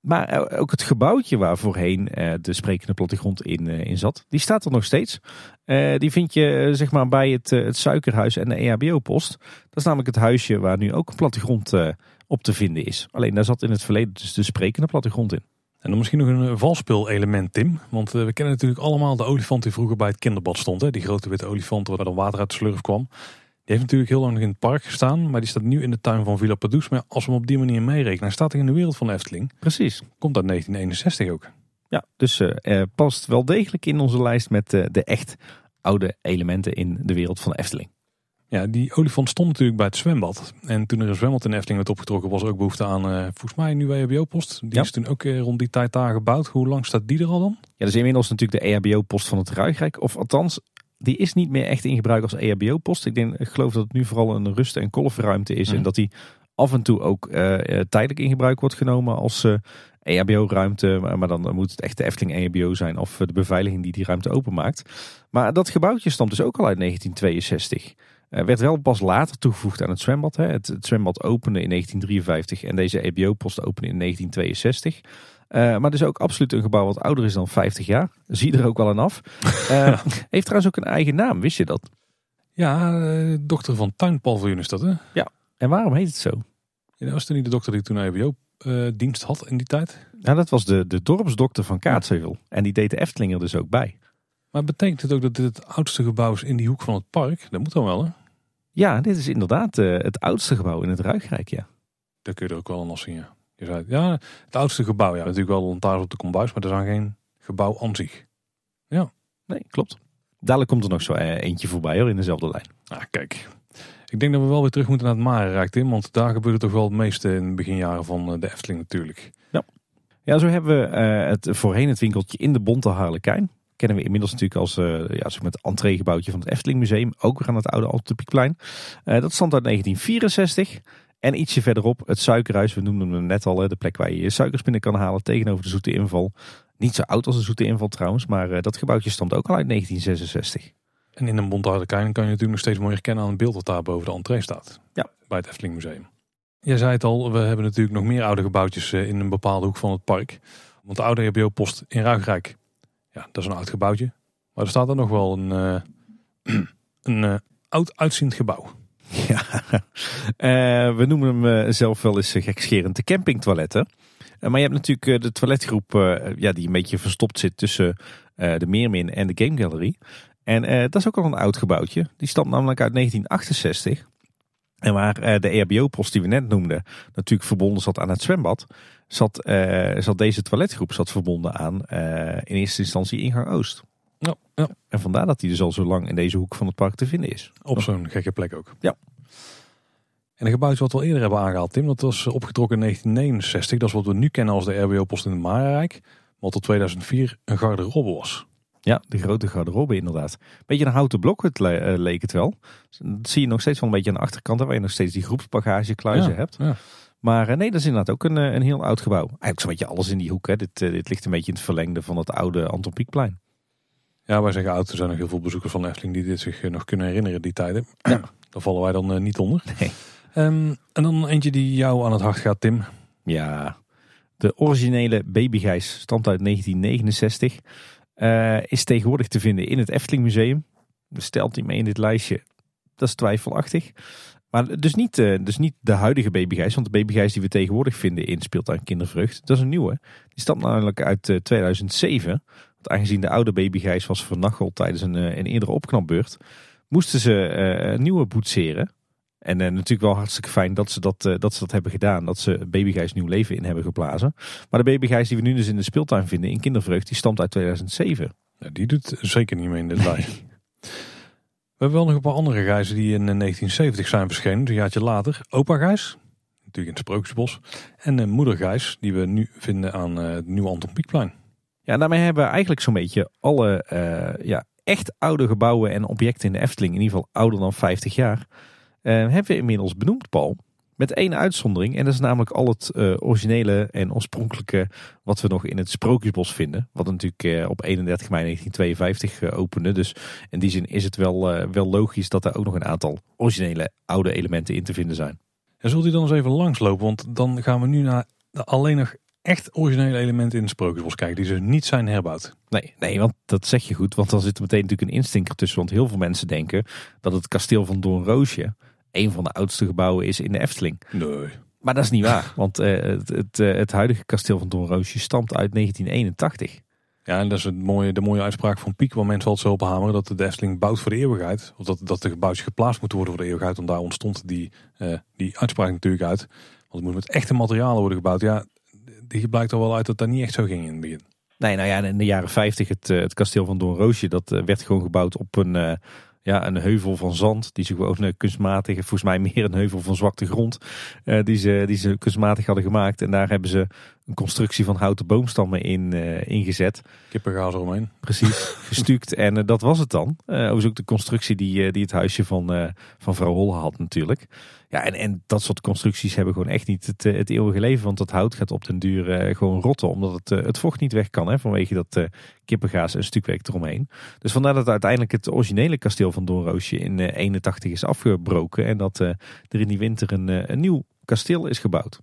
Maar ook het gebouwtje waar voorheen de sprekende plattegrond in, in zat, die staat er nog steeds. die vind je zeg maar bij het, het suikerhuis en de EHBO-post. Dat is namelijk het huisje waar nu ook een plattegrond op te vinden is. Alleen daar zat in het verleden dus de sprekende plattegrond in. En dan misschien nog een eh, valspeel-element, Tim. Want eh, we kennen natuurlijk allemaal de olifant die vroeger bij het kinderbad stond. Hè? Die grote witte olifant waar dan water uit de slurf kwam. Die heeft natuurlijk heel lang in het park gestaan. Maar die staat nu in de tuin van Villa Padus. Maar als we hem op die manier meerekenen, hij staat hij in de wereld van Efteling. Precies. Komt uit 1961 ook. Ja, dus uh, past wel degelijk in onze lijst met de echt oude elementen in de wereld van Efteling. Ja, die olifant stond natuurlijk bij het zwembad. En toen er een zwembad in Efteling werd opgetrokken, was er ook behoefte aan, uh, volgens mij, een nieuwe EHBO-post. Die is toen ook uh, rond die tijd daar gebouwd. Hoe lang staat die er al dan? Ja, dat is inmiddels natuurlijk de EHBO-post van het Ruigrijk. Of althans, die is niet meer echt in gebruik als EHBO-post. Ik, denk, ik geloof dat het nu vooral een rust- en kolfruimte is. En mhm. dat die af en toe ook uh, tijdelijk in gebruik wordt genomen als EHBO-ruimte. Maar, maar, dan moet het echt de Efteling EHBO zijn of de beveiliging die die ruimte openmaakt. Maar dat gebouwtje stamt dus ook al uit 1962. Uh, werd wel pas later toegevoegd aan het zwembad. Hè. Het, zwembad opende in 1953 en deze EBO-post opende in 1962. Uh, maar dus ook absoluut een gebouw wat ouder is dan 50 jaar. Zie er ook wel aan af. Uh, heeft trouwens ook een eigen naam, wist je dat? Ja, dochter van Tuinpaviljoen is dat hè? Ja, en waarom heet het zo? Ja, dat was toen niet de dokter die toen EBO-dienst had in die tijd? Ja, dat was de, de dorpsdokter van Kaatsheuvel. En die deed de Efteling er dus ook bij. Maar betekent het ook dat dit het oudste gebouw is in die hoek van het park? Dat moet dan wel hè? Ja, dit is inderdaad uh, het oudste gebouw in het Ruigrijk, ja. Daar kun je er ook wel een zien, ja. Je zei, ja, het oudste gebouw, ja. Natuurlijk wel lantaarns op de kombuis, maar er is geen gebouw aan zich. Ja. Nee, klopt. Dadelijk komt er nog zo eh, eentje voorbij hoor, in dezelfde lijn. Ah, kijk. Ik denk dat we wel weer terug moeten naar het Marenrijk, Tim. Want daar gebeurde toch wel het meeste in de beginjaren van eh, de Efteling natuurlijk. Ja. Ja, zo hebben we het, voorheen het winkeltje in de Bonte Harlekijn kennen we inmiddels natuurlijk als uh, ja, zeg het entreegebouwtje van het Efteling Museum. Ook weer aan het oude Altepiekplein. Uh, dat stond uit 1964. En ietsje verderop het suikerhuis. We noemden hem net al, de plek waar je je suikers binnen kan halen tegenover de zoete inval. Niet zo oud als de zoete inval trouwens, maar uh, dat gebouwtje stamt ook al uit 1966. En in een Bonteharderkijn kan je natuurlijk nog steeds mooi herkennen aan het beeld dat daar boven de entree staat. Ja. Bij het Efteling Museum. Jij zei het al, we hebben natuurlijk nog meer oude gebouwtjes in een bepaalde hoek van het park. Want de oude EBO-post in Ruigrijk ja, dat is een oud gebouwtje. Maar er staat er nog wel een, uh, een uh, oud uitziend gebouw. Ja, uh, we noemen hem zelf wel eens gekscherend de campingtoiletten. maar je hebt natuurlijk de toiletgroep ja, die een beetje verstopt zit tussen de Meermin en de Game Gallery. En dat is ook al een oud gebouwtje. Die stamt namelijk uit 1968. En waar de EHBO-post die we net noemden natuurlijk verbonden zat aan het zwembad, zat, uh, zat deze toiletgroep zat verbonden aan uh, in eerste instantie ingang Oost. Ja, ja. En vandaar dat hij dus al zo lang in deze hoek van het park te vinden is. Op zo'n gekke plek ook. Ja. En een gebouwtje wat we al eerder hebben aangehaald, Tim, dat was opgetrokken in 1969. Dat is wat we nu kennen als de RBO-post in het Marenrijk. Wat tot 2004 een garderobe was. Ja, de grote garderobe inderdaad. Beetje een houten blok het le- eh, leek het wel. Dat zie je nog steeds wel een beetje aan de achterkant, waar je nog steeds die groepsbagagekluizen Ja, hebt. ja. Maar eh, nee, dat is inderdaad ook een, eh, een heel oud gebouw. Eigenlijk zo'n beetje alles in die hoek. Hè. Dit, dit ligt een beetje in het verlengde van het oude Anton Pieckplein. Ja, wij zeggen oud. Er zijn nog heel veel bezoekers van de Efteling die dit zich nog kunnen herinneren, die tijden. Ja. Daar vallen wij dan niet onder. Nee. Ehm, en dan eentje die jou aan het hart gaat, Tim. Ja, de originele babygijs stamt uit 1969. Eh, is tegenwoordig te vinden in het Efteling Museum. Stelt hij mee in dit lijstje. Dat is twijfelachtig. Maar dus niet, eh, dus niet de huidige babygijs. Want de babygijs die we tegenwoordig vinden in Speeltuin Kindervrucht. Dat is een nieuwe. Die stamt namelijk uit eh, 2007. Want aangezien de oude babygijs was vernacheld tijdens een, eh, een eerdere opknapbeurt. Moesten ze eh, een nieuwe boetseren. En eh, natuurlijk wel hartstikke fijn dat ze dat, eh, dat ze dat hebben gedaan. Dat ze Babygijs nieuw leven in hebben geblazen. Maar de Babygijs die we nu dus in de speeltuin vinden in Kindervreugd, die stamt uit 2007. Ja, die doet zeker niet mee in dit lijstje. We hebben wel nog een paar andere gijzen die in eh, 1970 zijn verschenen, een jaartje later. Opa Gijs, natuurlijk in het Sprookjesbos. En eh, moeder Gijs, die we nu vinden aan eh, het nieuwe Anton Pieckplein. Ja, daarmee hebben we eigenlijk zo'n beetje alle eh, ja, echt oude gebouwen en objecten in de Efteling, in ieder geval ouder dan 50 jaar, eh, hebben we inmiddels benoemd, Paul. Met één uitzondering, en dat is namelijk al het eh, originele en oorspronkelijke wat we nog in het Sprookjesbos vinden. Wat natuurlijk eh, op 31 mei 1952 eh, opende. Dus in die zin is het wel, wel logisch dat er ook nog een aantal originele oude elementen in te vinden zijn. En zult u dan eens even langslopen, want dan gaan we nu naar de alleen nog echt originele elementen in het Sprookjesbos kijken, die dus niet zijn herbouwd. Nee, nee, want dat zeg je goed. Want dan zit er meteen natuurlijk een instinker tussen. Want heel veel mensen denken dat het kasteel van Doornroosje een van de oudste gebouwen is in de Efteling. Nee. Maar dat is niet waar. Want eh, het, het, eh, het huidige kasteel van Doornroosje stamt uit 1981. Ja, en dat is het mooie, de mooie uitspraak van Piek, waar mensen altijd zo op hameren, dat de Efteling bouwt voor de eeuwigheid. Of dat, dat de gebouwtjes geplaatst moeten worden voor de eeuwigheid, want daar ontstond die, eh, die uitspraak natuurlijk uit. Want het moet met echte materialen worden gebouwd. Ja, die blijkt er wel uit dat dat niet echt zo ging in het begin. Nee, nou ja, in de jaren 50 het, het kasteel van Doornroosje, dat werd gewoon gebouwd op een, ja, een heuvel van zand. Die ze gewoon kunstmatig, volgens mij meer een heuvel van zwarte grond, eh, die, ze, die ze kunstmatig hadden gemaakt. En daar hebben ze een constructie van houten boomstammen in eh, ingezet. Kippengaas eromheen. Precies, gestuukt. En eh, dat was het dan. Overigens ook de constructie die, die het huisje van, van vrouw Holle had natuurlijk. Ja, en, en dat soort constructies hebben gewoon echt niet het, eh, het eeuwige leven. Want dat hout gaat op den duur eh, gewoon rotten. Omdat het, eh, het vocht niet weg kan. Hè, vanwege dat eh kippengaas en stukwerk eromheen. Dus vandaar dat uiteindelijk het originele kasteel van Doornroosje in eh 81 is afgebroken. En dat er in die winter een, een nieuw kasteel is gebouwd.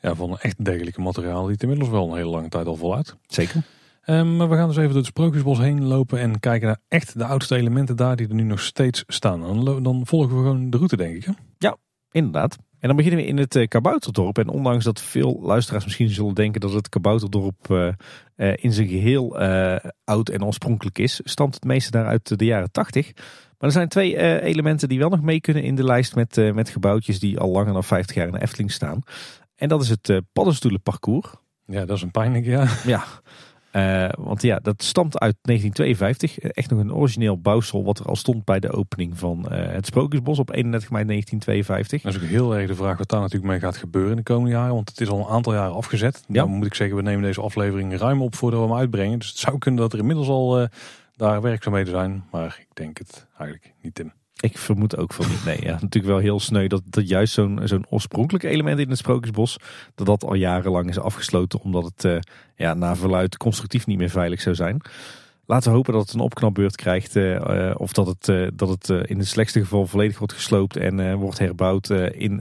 Ja, van een echt degelijke materiaal die het inmiddels wel een hele lange tijd al voluit. Zeker. Ehm, maar we gaan dus even door het Sprookjesbos heen lopen en kijken naar echt de oudste elementen daar die er nu nog steeds staan. Dan, dan volgen we gewoon de route, denk ik. Hè? Inderdaad. En dan beginnen we in het eh, Kabouterdorp. En ondanks dat veel luisteraars misschien zullen denken dat het Kabouterdorp eh, eh, in zijn geheel eh, oud en oorspronkelijk is, stamt het meeste daar uit de jaren 80. Maar er zijn twee elementen die wel nog mee kunnen in de lijst met, met gebouwtjes die al langer dan 50 jaar in de Efteling staan. En dat is het paddenstoelenparcours. Ja, dat is een pijnlijk, ja. Ja, eh, want ja, dat stamt uit 1952. Eh, Echt nog een origineel bouwsel wat er al stond bij de opening van eh, het Sprookjesbos op 31 mei 1952. Dat is ook heel erg de vraag wat daar natuurlijk mee gaat gebeuren in de komende jaren. Want het is al een aantal jaren afgezet. Ja. Dan moet ik zeggen, we nemen deze aflevering ruim op voordat we hem uitbrengen. Dus het zou kunnen dat er inmiddels al daar werkzaamheden zijn. Maar ik denk het eigenlijk niet, Tim. Ik vermoed ook van niet. Nee, ja, natuurlijk wel heel sneu dat, dat juist zo'n zo'n oorspronkelijk element in het Sprookjesbos, dat dat al jarenlang is afgesloten omdat het eh, ja, naar verluid constructief niet meer veilig zou zijn. Laten we hopen dat het een opknapbeurt krijgt eh, eh, of dat het, dat het in het slechtste geval volledig wordt gesloopt en wordt herbouwd in,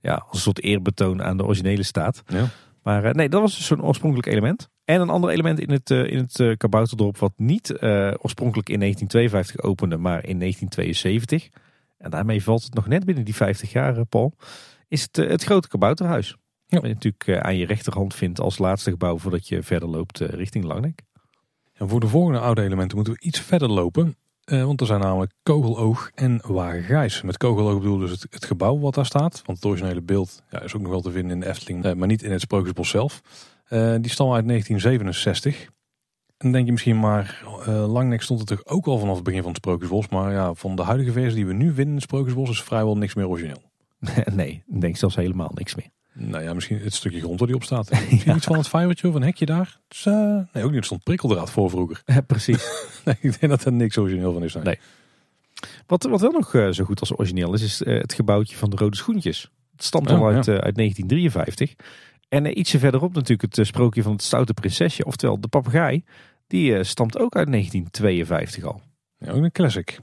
ja, als een soort eerbetoon aan de originele staat. Ja. Maar nee, dat was dus zo'n oorspronkelijk element. En een ander element in het, eh, in het eh, Kabouterdorp wat niet eh, oorspronkelijk in 1952 opende, maar in 1972. En daarmee valt het nog net binnen die 50 jaar, Paul. Is het, het grote kabouterhuis. Ja. Wat je natuurlijk aan je rechterhand vindt als laatste gebouw voordat je verder loopt richting Langnek. En voor de volgende oude elementen moeten we iets verder lopen. Eh, want er zijn namelijk Kogeloog en Wagen Met Kogeloog bedoel dus het, het gebouw wat daar staat. Want het originele beeld ja, is ook nog wel te vinden in de Efteling. eh, maar niet in het Sprookjesbos zelf. Eh, die stam uit 1967. En denk je misschien maar, eh Langnek stond er toch ook al vanaf het begin van het Sprookjesbos. Maar ja, van de huidige versie die we nu vinden in het Sprookjesbos is vrijwel niks meer origineel. nee, ik denk zelfs helemaal niks meer. Nou ja, misschien het stukje grond waar die op staat. Misschien iets van het vijvertje of een hekje daar. Dus, uh, nee, ook niet. Er stond prikkeldraad voor vroeger. Ja, precies. nee, ik denk dat er niks origineel van is. Nee. nee. Wat, wat wel nog uh, zo goed als origineel is, is uh, het gebouwtje van de Rode Schoentjes. Het stamt al uit, uit 1953. En ietsje verderop natuurlijk het sprookje van het stoute prinsesje, oftewel de papegaai. Die stamt ook uit 1952 al. Ja, ook een classic.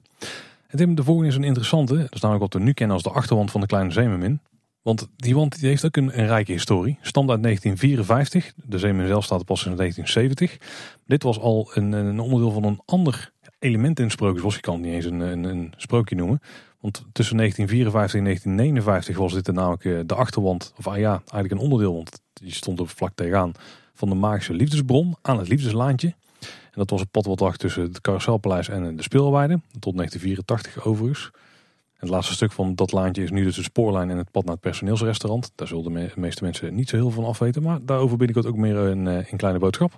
En de volgende is een interessante. Dat is namelijk wat we nu kennen als de achterwand van de Kleine Zeemermin. Want die wand die heeft ook een, een rijke historie. Stamt uit 1954. De Zeemermin zelf staat pas in 1970. Dit was al een, een onderdeel van een ander element in Sprookjesbos. Je kan het niet eens een, een, een sprookje noemen. Want tussen 1954 en 1959 was dit namelijk eh, de achterwand. Of ah ja, eigenlijk een onderdeel. Want die stond er vlak tegenaan van de magische liefdesbron aan het liefdeslaantje. En dat was het pad wat lag tussen het Carouselpaleis en de speelweide. Tot 1984 overigens. En het laatste stuk van dat laantje is nu dus de spoorlijn en het pad naar het personeelsrestaurant. Daar zullen de meeste mensen niet zo heel van afweten. Maar daarover ik ook meer een, een eh, kleine boodschap.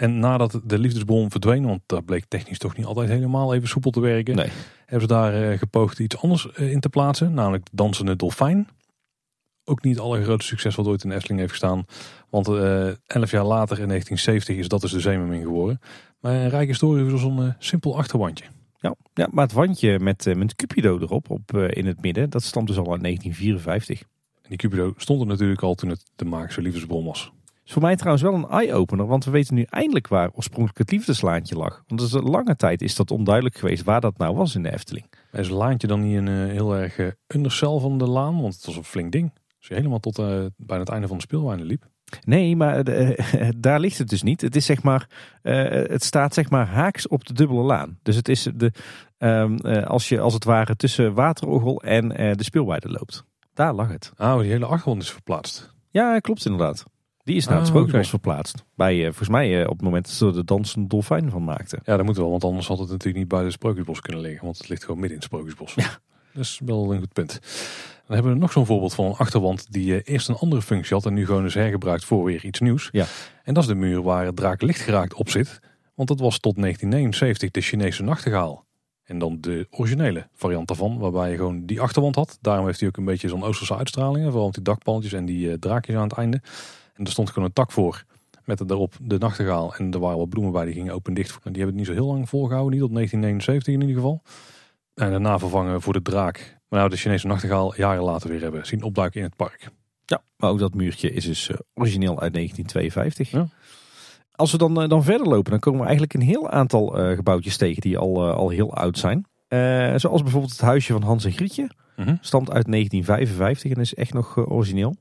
En nadat de liefdesbron verdween, want dat bleek technisch toch niet altijd helemaal even soepel te werken, nee. hebben ze daar uh, gepoogd iets anders uh, in te plaatsen, namelijk de dansende dolfijn. Ook niet alle grote succes wat ooit in Efteling heeft gestaan, want uh, elf jaar later in 1970 is dat dus de Zeemermin geworden. Maar een rijke historie is zo'n simpel achterwandje. Ja, ja, maar het wandje met, met Cupido erop op, in het midden, dat stamt dus al uit 1954. En die Cupido stond er natuurlijk al toen het de magische liefdesbron was voor mij trouwens wel een eye-opener, want we weten nu eindelijk waar oorspronkelijk het liefdeslaantje lag. Want dus een lange tijd is dat onduidelijk geweest waar dat nou was in de Efteling. Is een laantje dan niet een uh, heel erg uh, undercel van de laan? Want het was een flink ding. Als je helemaal tot uh, bijna het einde van de speelwijnen liep. Nee, maar daar ligt het dus niet. Het is zeg maar, het staat zeg maar haaks op de dubbele laan. Dus het is de, um, als je als het ware tussen Waterorgel en de speelweide loopt. Daar lag het. Oh, die hele achtergrond is verplaatst. Ja, klopt inderdaad. Die is naar het Sprookjesbos volgens Bij, uh, volgens mij uh, op het moment dat ze de dansende dolfijn van maakten. Ja, dat moet wel, want anders had het natuurlijk niet bij de Sprookjesbos kunnen liggen. Want het ligt gewoon midden in het Sprookjesbos. Ja. Dat is wel een goed punt. Dan hebben we nog zo'n voorbeeld van een achterwand die uh, eerst een andere functie had en nu gewoon is hergebruikt voor weer iets nieuws. Ja. En dat is de muur waar het draak lichtgeraakt op zit. Want dat was tot 1979 de Chinese nachtegaal. En dan de originele variant daarvan, waarbij je gewoon die achterwand had. Daarom heeft hij ook een beetje zo'n Oosterse uitstraling. Vooral die dakpalletjes en die draakjes aan het einde. En er stond gewoon een tak voor. Met daarop de nachtegaal. En er waren wat bloemen bij, die gingen open dicht. En die hebben het niet zo heel lang volgehouden. Niet tot 1979 in ieder geval. En daarna vervangen voor de draak. Maar nou, de Chinese nachtegaal jaren later weer hebben zien opduiken in het park. Ja, maar ook dat muurtje is dus eh, origineel uit 1952. Ja. Als we dan, eh, dan verder lopen, dan komen we eigenlijk een heel aantal uh, gebouwtjes tegen die al, al heel oud zijn. zoals bijvoorbeeld het huisje van Hans en Grietje. Mm Stamt uit 1955 en is echt nog origineel.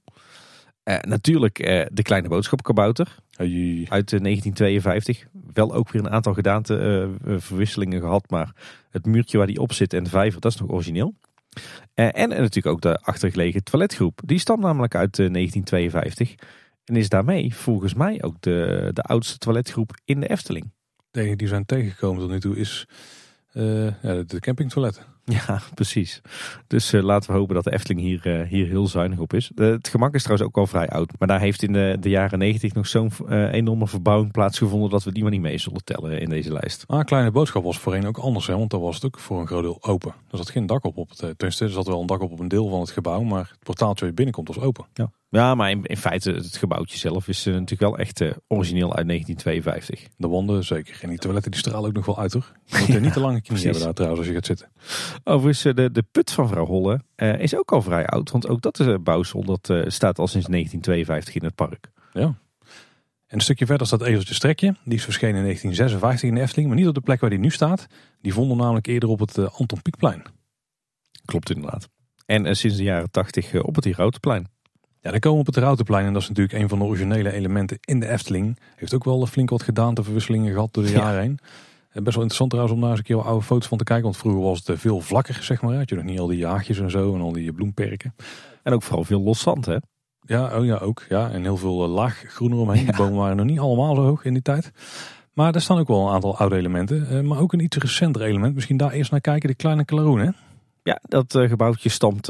Uh, natuurlijk uh, de kleine boodschappenkabouter hey. uit 1952. Wel ook weer een aantal gedaanteverwisselingen gehad, maar het muurtje waar die op zit en de vijver, dat is nog origineel. en natuurlijk ook de achtergelegen toiletgroep. Die stamt namelijk uit 1952 en is daarmee volgens mij ook de, de oudste toiletgroep in de Efteling. De die zijn tegengekomen tot nu toe is ja, de campingtoiletten. Ja, precies. Dus uh, laten we hopen dat de Efteling hier, uh, hier heel zuinig op is. het gemak is trouwens ook al vrij oud. Maar daar heeft in de, de jaren negentig nog zo'n uh, enorme verbouwing plaatsgevonden... dat we die maar niet mee zullen tellen in deze lijst. Ah, Kleine Boodschap was voorheen ook anders. Hè, want daar was het ook voor een groot deel open. Er zat geen dak op. op het, tenminste, er zat wel een dak op op een deel van het gebouw. Maar het portaaltje waar je binnenkomt was open. Ja. Ja, maar in, in feite het gebouwtje zelf is uh, natuurlijk wel echt uh, origineel uit 1952. De wanden zeker. En die toiletten die stralen ook nog wel uit hoor. Je moet er niet te lange knieën hebben daar trouwens als je gaat zitten. Overigens, uh, de, de put van vrouw Holle is ook al vrij oud. Want ook dat is een bouwsel dat staat al sinds 1952 in het park. Ja. En een stukje verder staat Ezeltje Strekje. Die is verschenen in 1956 in de Efteling. Maar niet op de plek waar die nu staat. Die vonden namelijk eerder op het Anton Pieckplein. Klopt inderdaad. En sinds de jaren 80 op het Hierhoutplein. Ja, dan komen we op het Routenplein en dat is natuurlijk een van de originele elementen in de Efteling. Heeft ook wel flink wat gedaanteverwisselingen gehad door de jaren heen. Best wel interessant trouwens om daar eens een keer wat oude foto's van te kijken. Want vroeger was het veel vlakker, zeg maar. Had je nog niet al die jaagjes en zo en al die bloemperken. En ook vooral veel los zand, hè? Ja, oh ja, ook. Ja. En heel veel laag groen eromheen. De bomen waren nog niet allemaal zo hoog in die tijd. Maar er staan ook wel een aantal oude elementen. Maar ook een iets recenter element. Misschien daar eerst naar kijken. De kleine Klaroen, hè? Ja, dat uh, gebouwtje stamt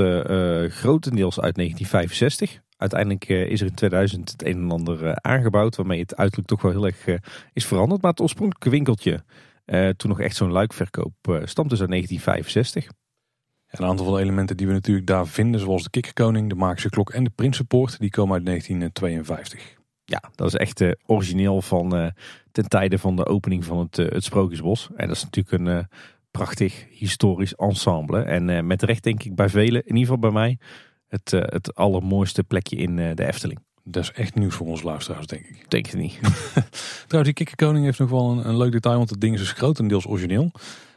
grotendeels uit 1965. Uiteindelijk is er in 2000 het een en ander aangebouwd, waarmee het uiterlijk toch wel heel erg is veranderd. Maar het oorspronkelijke winkeltje, toen nog echt zo'n luikverkoop, stamt dus uit 1965. Een aantal van de elementen die we natuurlijk daar vinden, zoals de kikkerkoning, de magische klok en de Prinsenpoort, die komen uit 1952. Ja, dat is echt uh, origineel van uh, ten tijde van de opening van het, uh, het Sprookjesbos. En dat is natuurlijk een prachtig historisch ensemble. En met recht denk ik bij velen, in ieder geval bij mij, het, het allermooiste plekje in de Efteling. Dat is echt nieuws voor ons luisteraars, denk ik. Denk het niet. Trouwens, die kikkerkoning heeft nog wel een, een, leuk detail, want het ding is dus grotendeels origineel.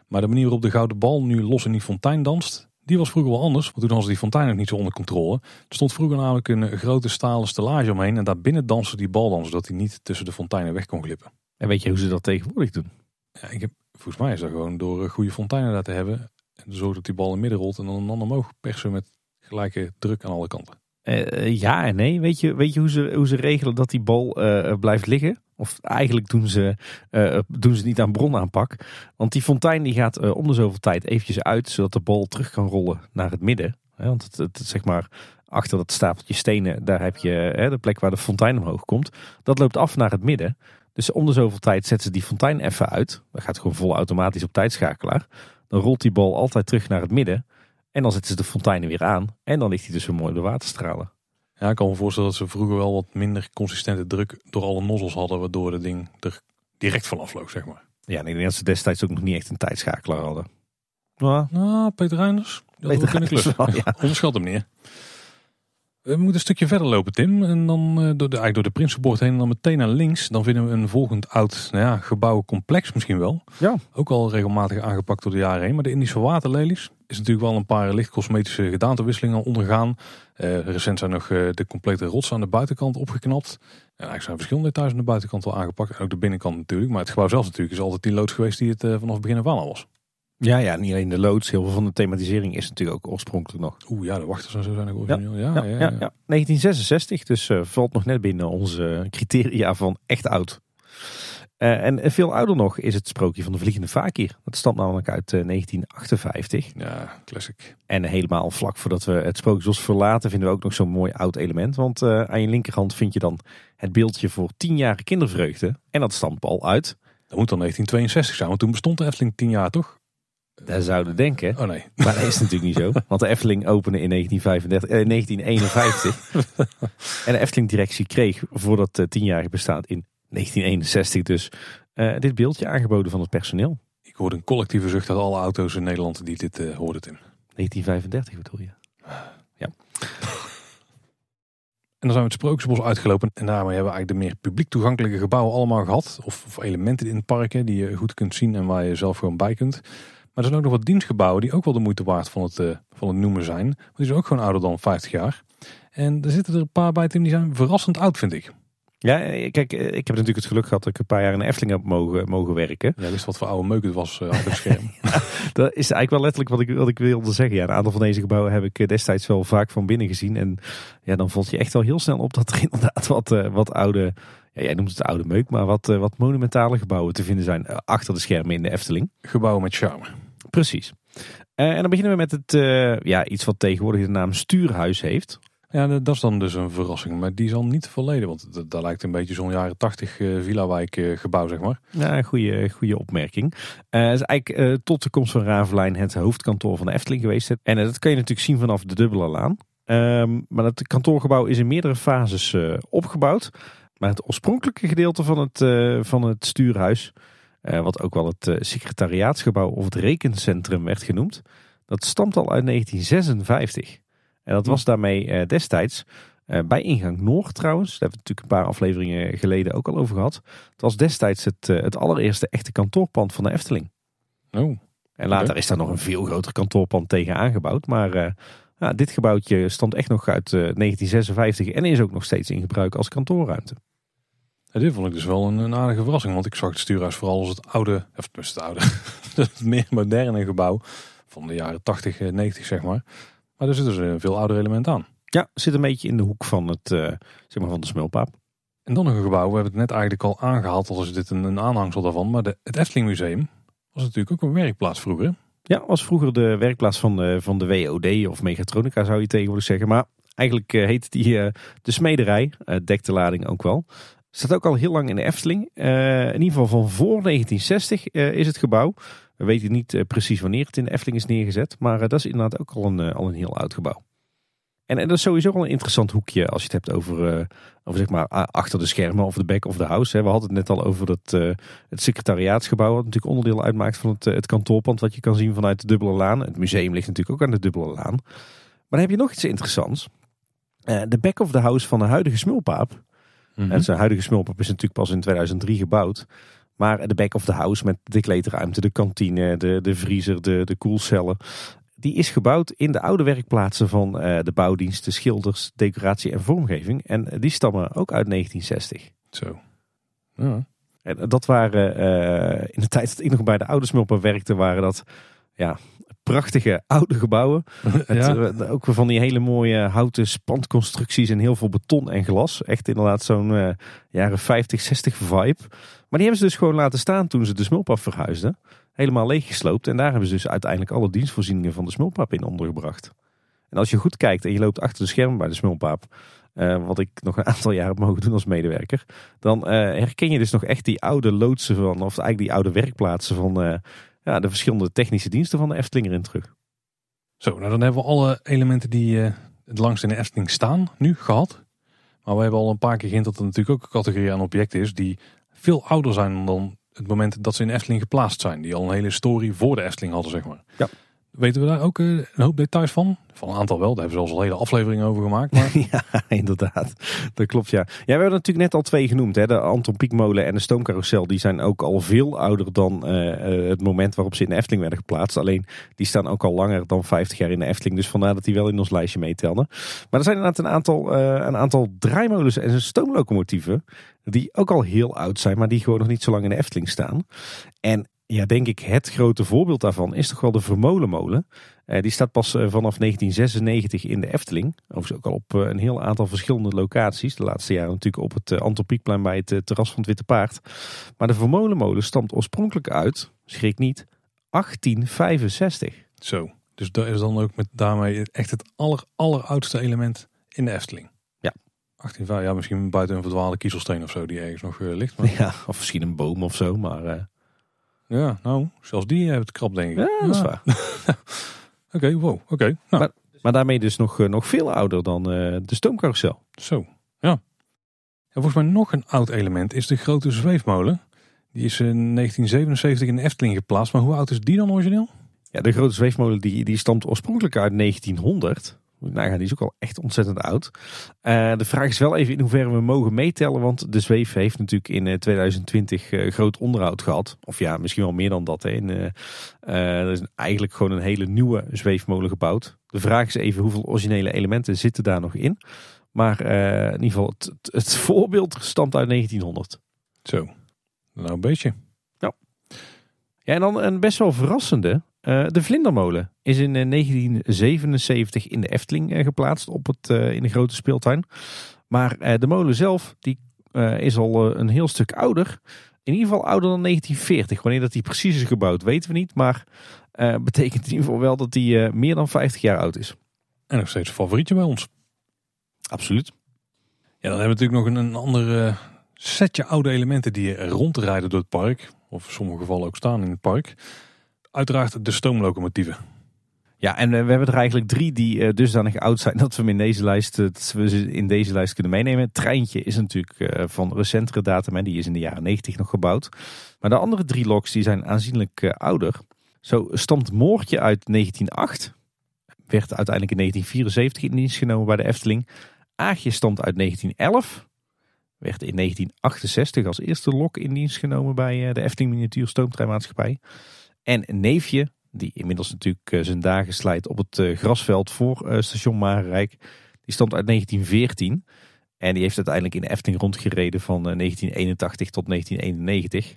Maar de manier waarop de gouden bal nu los in die fontein danst, die was vroeger wel anders. Want toen hadden ze die fontein nog niet zo onder controle. Er stond vroeger namelijk een grote stalen stellage omheen. En daarbinnen danste die bal dan, zodat hij niet tussen de fonteinen weg kon glippen. En weet je hoe ze dat tegenwoordig doen? Ja, ik heb, volgens mij is dat gewoon door goede fonteinen daar te hebben. En zorgen dat die bal in midden rolt en dan een ander omhoog persen met gelijke druk aan alle kanten. Uh, ja en nee. Weet je, weet je hoe, ze, hoe ze regelen dat die bal blijft liggen? Of eigenlijk doen ze, doen ze niet aan bronaanpak. Want die fontein die gaat om de zoveel tijd eventjes uit. Zodat de bal terug kan rollen naar het midden. Want het, het, zeg maar, achter dat stapeltje stenen, daar heb je de plek waar de fontein omhoog komt. Dat loopt af naar het midden. Dus om de zoveel tijd zetten ze die fontein even uit. Dat gaat gewoon vol automatisch op tijdschakelaar. Dan rolt die bal altijd terug naar het midden. En dan zetten ze de fonteinen weer aan. En dan ligt hij dus weer mooi de waterstralen. Ja, ik kan me voorstellen dat ze vroeger wel wat minder consistente druk door alle nozzels hadden. Waardoor het ding er direct van afvloog, zeg maar. Ja, en ik denk dat ze destijds ook nog niet echt een tijdschakelaar hadden. Nou, nou Peter Reinders. Dat Peter Reinders wel, ja. Onderschat hem niet, we moeten een stukje verder lopen, Tim. En dan uh, door de, eigenlijk door de heen en dan meteen naar links. Dan vinden we een volgend oud nou ja, gebouwencomplex misschien wel. Ja. Ook al regelmatig aangepakt door de jaren heen. Maar de Indische waterlelies is natuurlijk wel een paar licht cosmetische gedaantewisselingen ondergaan. Uh, recent zijn nog uh, de complete rots aan de buitenkant opgeknapt. En eigenlijk zijn verschillende details aan de buitenkant al aangepakt. En ook de binnenkant natuurlijk. Maar het gebouw zelf natuurlijk is altijd die loods geweest die het vanaf het begin af aan al was. Ja, ja, niet alleen de loods. Heel veel van de thematisering is natuurlijk ook oorspronkelijk nog. Oeh ja, de wachters en zo zijn ook origineel. Ja, ja, ja, ja, ja 1966, dus uh, valt nog net binnen onze criteria van echt oud. Uh, en veel ouder nog is het sprookje van de Vliegende Fakir. Dat stamt namelijk uit uh, 1958. Ja, classic. En helemaal vlak voordat we het sprookjesbos verlaten vinden we ook nog zo'n mooi oud element. Want aan je linkerhand vind je dan het beeldje voor 10 jaar kindervreugde. En dat stamt al uit... Dat moet dan 1962 zijn, want toen bestond de Efteling 10 jaar toch? Daar zouden denken. Oh nee. Maar dat is natuurlijk niet zo. Want de Efteling opende in 1935, eh, 1951. en de Efteling directie kreeg voor dat uh, tienjarige bestaan in 1961 dus uh, dit beeldje aangeboden van het personeel. Ik hoorde een collectieve zucht uit alle auto's in Nederland die dit uh, hoorden Tim. 1935 bedoel je? Ja. En dan zijn we het Sprookjesbos uitgelopen. En daarmee hebben we eigenlijk de meer publiek toegankelijke gebouwen allemaal gehad. Of, of elementen in het parken die je goed kunt zien en waar je zelf gewoon bij kunt. Maar er zijn ook nog wat dienstgebouwen die ook wel de moeite waard van het, uh, van het noemen zijn. Want die zijn ook gewoon ouder dan 50 jaar. En er zitten er een paar bij, Tim, die zijn verrassend oud, vind ik. Ja, eh, kijk, eh, ik heb natuurlijk het geluk gehad dat ik een paar jaar in de Efteling heb mogen, mogen werken. Ja, wist wat voor oude meuk het was uh, op het scherm. dat is eigenlijk wel letterlijk wat ik, wat ik wilde zeggen. Ja, een aantal van deze gebouwen heb ik destijds wel vaak van binnen gezien. En ja, dan valt je echt wel heel snel op dat er inderdaad wat, wat oude ja, jij noemt het oude meuk, maar wat, uh, wat monumentale gebouwen te vinden zijn achter de schermen in de Efteling. Gebouwen met charme. Precies. Uh, en dan beginnen we met het, ja, iets wat tegenwoordig de naam Stuurhuis heeft. Ja, dat is dan dus een verrassing. Maar die zal niet verleden, want dat, lijkt een beetje zo'n jaren tachtig uh, Villa-wijk gebouw, zeg maar. Ja, een goede, goede opmerking. Het is eigenlijk tot de komst van Ravelijn het hoofdkantoor van de Efteling geweest. En dat kan je natuurlijk zien vanaf de Dubbele Laan. Ehm, maar het kantoorgebouw is in meerdere fases opgebouwd. Maar het oorspronkelijke gedeelte van het, van het stuurhuis uh, wat ook wel het uh, secretariaatsgebouw of het rekencentrum werd genoemd. Dat stamt al uit 1956. En dat was daarmee uh, destijds bij ingang Noord trouwens. Daar hebben we natuurlijk een paar afleveringen geleden ook al over gehad. Het was destijds het, het allereerste echte kantoorpand van de Efteling. Oh. En later is daar nog een veel groter kantoorpand tegen aangebouwd. Maar ja, dit gebouwtje stond echt nog uit 1956 en is ook nog steeds in gebruik als kantoorruimte. Ja, dit vond ik dus wel een, een, aardige verrassing. Want ik zag het stuurhuis vooral als het oude, of het oude, het meer moderne gebouw van de jaren 80, 90 eh, zeg maar. Maar er zit dus een veel ouder element aan. Ja, zit een beetje in de hoek van, het, uh, zeg maar van de smulpaap. En dan nog een gebouw, we hebben het net eigenlijk al aangehaald als dit een, een aanhangsel daarvan. Maar de, het Efteling Museum was natuurlijk ook een werkplaats vroeger. Ja, was vroeger de werkplaats van de, van de WOD of Mechatronica zou je tegenwoordig zeggen. Maar eigenlijk uh, heet die uh, de smederij, uh, dekt de lading ook wel. Staat ook al heel lang in de Efteling. Uh, in ieder geval van voor 1960 uh, is het gebouw. We We weten niet precies wanneer het in de Efteling is neergezet. Maar dat is inderdaad ook al een, al een heel oud gebouw. En, dat is sowieso wel een interessant hoekje als je het hebt over, over zeg maar, achter de schermen of de back of the house. We hadden het net al over dat, het secretariaatsgebouw, wat natuurlijk onderdeel uitmaakt van het, het kantoorpand, wat je kan zien vanuit de Dubbele Laan. Het museum ligt natuurlijk ook aan de Dubbele Laan. Maar dan heb je nog iets interessants. De back of the house van de huidige smulpaap. Mm -hmm. zijn huidige smulpaap is natuurlijk pas in 2003 gebouwd. Maar de back of the house met de kleedruimte, de kantine, de, de vriezer, de, de koelcellen die is gebouwd in de oude werkplaatsen van uh, de bouwdiensten, schilders, decoratie en vormgeving. En die stammen ook uit 1960. Zo. Ja. En dat waren uh, in de tijd dat ik nog bij de oude smulpen werkte, waren dat ja, prachtige oude gebouwen. ja. Het, uh, ook van die hele mooie houten spandconstructies en heel veel beton en glas. Echt inderdaad zo'n jaren 50, 60 vibe. Maar die hebben ze dus gewoon laten staan toen ze de smulpap verhuisden helemaal leeggesloopt. En daar hebben ze dus uiteindelijk alle dienstvoorzieningen van de smulpaap in ondergebracht. En als je goed kijkt en je loopt achter de schermen bij de smulpaap, uh, wat ik nog een aantal jaar heb mogen doen als medewerker, dan uh, herken je dus nog echt die oude loodsen van, of eigenlijk die oude werkplaatsen van ja, de verschillende technische diensten van de Efteling erin terug. Zo, nou dan hebben we alle elementen die het langst in de Efteling staan nu gehad. Maar we hebben al een paar keer geïnd dat er natuurlijk ook een categorie aan objecten is die veel ouder zijn dan het moment dat ze in Efteling geplaatst zijn. Die al een hele story voor de Efteling hadden, zeg maar. Ja. Weten we daar ook eh, een hoop details van? Van een aantal wel, daar hebben ze al een hele aflevering over gemaakt. Maar... ja, inderdaad. Dat klopt, ja. Ja, we hebben natuurlijk net al twee genoemd. Hè? De Anton Pieckmolen en de Stoomcarousel. Die zijn ook al veel ouder dan uh, het moment waarop ze in de Efteling werden geplaatst. Alleen, die staan ook al langer dan 50 jaar in de Efteling. Dus vandaar dat die wel in ons lijstje meetelden. Maar er zijn inderdaad een aantal, een aantal draaimolens en stoomlocomotieven. Die ook al heel oud zijn, maar die gewoon nog niet zo lang in de Efteling staan. En ja, denk ik, het grote voorbeeld daarvan is toch wel de Vermolenmolen. Uh, die staat pas uh, vanaf 1996 in de Efteling. Overigens ook al op uh, een heel aantal verschillende locaties. De laatste jaren natuurlijk op het Anton Pieckplein bij het terras van het Witte Paard. Maar de Vermolenmolen stamt oorspronkelijk uit, schrik niet, 1865. Zo, dus dat is dan ook met daarmee echt het aller, alleroudste element in de Efteling. Ja. 18, ja, misschien buiten een verdwaalde kiezelsteen of zo die ergens nog ligt. Maar... Ja, of misschien een boom of zo, maar... Ja, nou, zelfs die hebben het krap, denk ik. Ja, dat is waar. Oké, wow, oké. Nou. Maar, maar, daarmee dus nog, eh, nog veel ouder dan uh, de stoomcarousel. Zo, ja. En volgens mij nog een oud element is de grote zweefmolen. Die is in 1977 in Efteling geplaatst. Maar hoe oud is die dan origineel? Ja, de grote zweefmolen die, die stamt oorspronkelijk uit 1900. Nou, die is ook al echt ontzettend oud. Uh, de vraag is wel even in hoeverre we mogen meetellen. Want de zweef heeft natuurlijk in 2020 uh, groot onderhoud gehad. Of ja, misschien wel meer dan dat. Hè. Uh, er is eigenlijk gewoon een hele nieuwe zweefmolen gebouwd. De vraag is even hoeveel originele elementen zitten daar nog in. Maar in ieder geval, het, het, voorbeeld stamt uit 1900. Zo, nou een beetje. Ja. Ja, en dan een best wel verrassende. Uh, de Vlindermolen is in 1977 in de Efteling uh, geplaatst op het, in de grote speeltuin. Maar de molen zelf die, is al een heel stuk ouder. In ieder geval ouder dan 1940. Wanneer dat die precies is gebouwd weten we niet. Maar betekent in ieder geval wel dat die meer dan 50 jaar oud is. En nog steeds een favorietje bij ons. Absoluut. Ja, dan hebben we natuurlijk nog een, een ander setje oude elementen die rondrijden door het park. Of in sommige gevallen ook staan in het park uiteraard de stoomlocomotieven. Ja, en eh, we hebben er eigenlijk drie die uh, dusdanig oud zijn dat we hem in deze lijst, we ze in deze lijst kunnen meenemen. Treintje is natuurlijk van recentere datum en die is in de jaren 90 nog gebouwd. Maar de andere drie loks die zijn aanzienlijk ouder. Zo stamt Moortje uit 1908. Werd uiteindelijk in 1974 in dienst genomen bij de Efteling. Aagje stamt uit 1911. Werd in 1968 als eerste lok in dienst genomen bij de Efteling Miniatuur Stoomtreinmaatschappij. En neefje, die inmiddels natuurlijk eh, zijn dagen slijt op het eh, grasveld voor eh, station Marenrijk. Die stond uit 1914. En die heeft uiteindelijk in de Efteling rondgereden van 1981 tot 1991.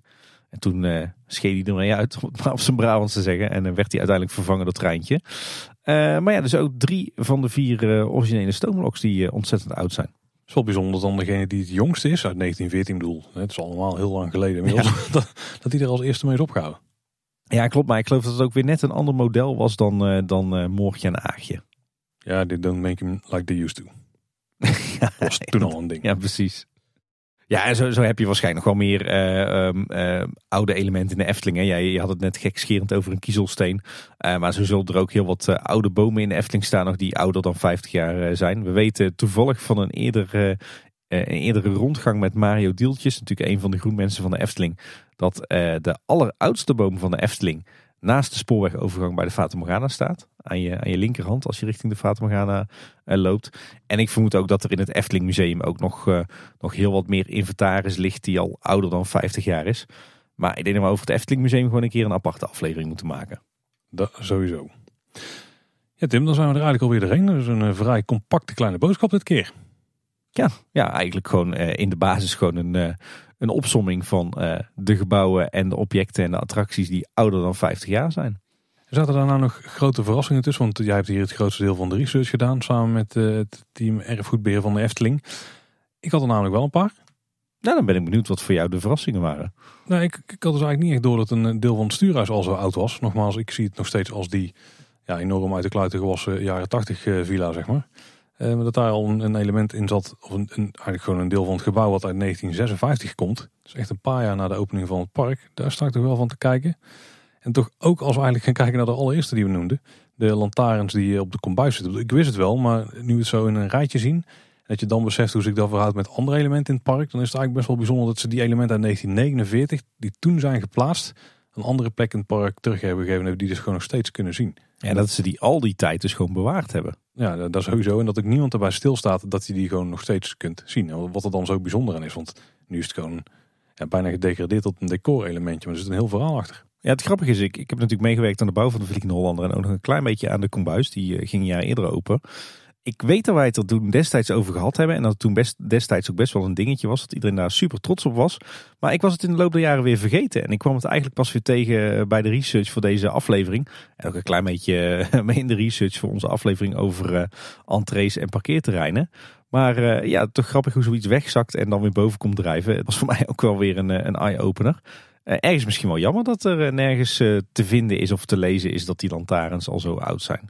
En toen uh, scheed hij er mee uit, om het maar op zijn Brabants te zeggen. En dan werd hij uiteindelijk vervangen door treintje. Uh, maar ja, dus ook drie van de vier uh, originele stoomloks die ontzettend oud zijn. Het is wel bijzonder dan degene die het jongste is uit 1914. Ik bedoel, het is allemaal heel lang geleden ja. dat, dat hij er als eerste mee is opgehouden. Ja, klopt. Maar ik geloof dat het ook weer net een ander model was dan, uh, dan uh, Moortje en Aagje. Ja, dit don't make him like they used to. ja, was toen al een ding. Ja, precies. Ja, en zo, zo heb je waarschijnlijk nog wel meer eh, ehm, eh, oude elementen in de Efteling. Hè. Ja, je had het net gekscherend over een kiezelsteen. Uh, maar zo zullen er ook heel wat oude bomen in de Efteling staan nog die ouder dan 50 jaar zijn. We weten toevallig van een, eerder, een eerdere rondgang met Mario Dieltjes, natuurlijk een van de groenmensen van de Efteling, dat de alleroudste boom van de Efteling naast de spoorwegovergang bij de Fata Morgana staat. Aan je, aan je linkerhand als je richting de Fata Morgana uh, loopt. En ik vermoed ook dat er in het Efteling Museum ook nog, nog heel wat meer inventaris ligt die al ouder dan 50 jaar is. Maar ik denk dat we over het Efteling Museum gewoon een keer een aparte aflevering moeten maken. Dat sowieso. Ja Tim, dan zijn we er eigenlijk alweer doorheen. Dus een uh, vrij compacte kleine boodschap dit keer. Ja, ja eigenlijk gewoon in de basis gewoon een, een opsomming van uh, de gebouwen en de objecten en de attracties die ouder dan 50 jaar zijn. Zaten daar nou nog grote verrassingen tussen? Want jij hebt hier het grootste deel van de research gedaan samen met het team erfgoedbeheer van de Efteling. Ik had er namelijk wel een paar. Nou, dan ben ik benieuwd wat voor jou de verrassingen waren. Nou, ik, ik had dus eigenlijk niet echt door dat een deel van het stuurhuis al zo oud was. Nogmaals, ik zie het nog steeds als die ja, enorm uit de kluiten gewassen jaren 80 uh, villa, zeg maar. Uh, dat daar al een, element in zat, of een, een, eigenlijk gewoon een deel van het gebouw wat uit 1956 komt. Dus echt een paar jaar na de opening van het park. Daar sta ik toch wel van te kijken. En toch ook als we eigenlijk gaan kijken naar de allereerste die we noemden. De lantaarns die op de kombuis zitten. Ik wist het wel, maar nu het zo in een rijtje zien. En dat je dan beseft hoe zich dat verhoudt met andere elementen in het park. Dan is het eigenlijk best wel bijzonder dat ze die elementen uit 1949, die toen zijn geplaatst, een andere plek in het park terug hebben gegeven. Die dus gewoon nog steeds kunnen zien. En dat ze die al die tijd dus gewoon bewaard hebben. Ja, dat is sowieso. En dat ook niemand erbij stilstaat dat je die gewoon nog steeds kunt zien. Wat er dan zo bijzonder aan is. Want nu is het gewoon ja, bijna gedegradeerd tot een decorelementje. Maar er zit een heel verhaal achter. Ja, het grappige is, ik, ik heb natuurlijk meegewerkt aan de bouw van de Vliegende Hollander. En ook nog een klein beetje aan de kombuis. Die uh, ging een jaar eerder open ik weet dat wij het er toen destijds over gehad hebben. En dat het toen best, destijds ook best wel een dingetje was. Dat iedereen daar super trots op was. Maar ik was het in de loop der jaren weer vergeten. En ik kwam het eigenlijk pas weer tegen eh, bij de research voor deze aflevering. En ook een klein beetje eh, mee in de research voor onze aflevering over uh, entrees en parkeerterreinen. Maar ja, toch grappig hoe zoiets wegzakt en dan weer boven komt drijven. Het was voor mij ook wel weer een, een eye-opener. Ergens misschien wel jammer dat er nergens te vinden is of te lezen is dat die lantaarns al zo oud zijn.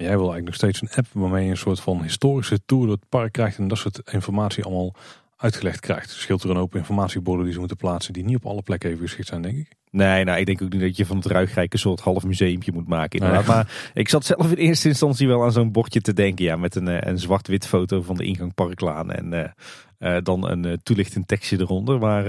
Jij wil eigenlijk nog steeds een app waarmee je een soort van historische tour door het park krijgt en dat soort informatie allemaal uitgelegd krijgt. Scheelt er een open informatieborden die ze moeten plaatsen die niet op alle plekken even geschikt zijn, denk ik. Nee, nou, ik denk ook niet dat je van het ruigrijk een soort half museumpje moet maken. Inderdaad. Maar ik zat zelf in eerste instantie wel aan zo'n bordje te denken. Ja, met een, eh, een zwart-wit foto van de ingang Parklaan en uh, uh, dan een uh, toelichtend tekstje eronder. Maar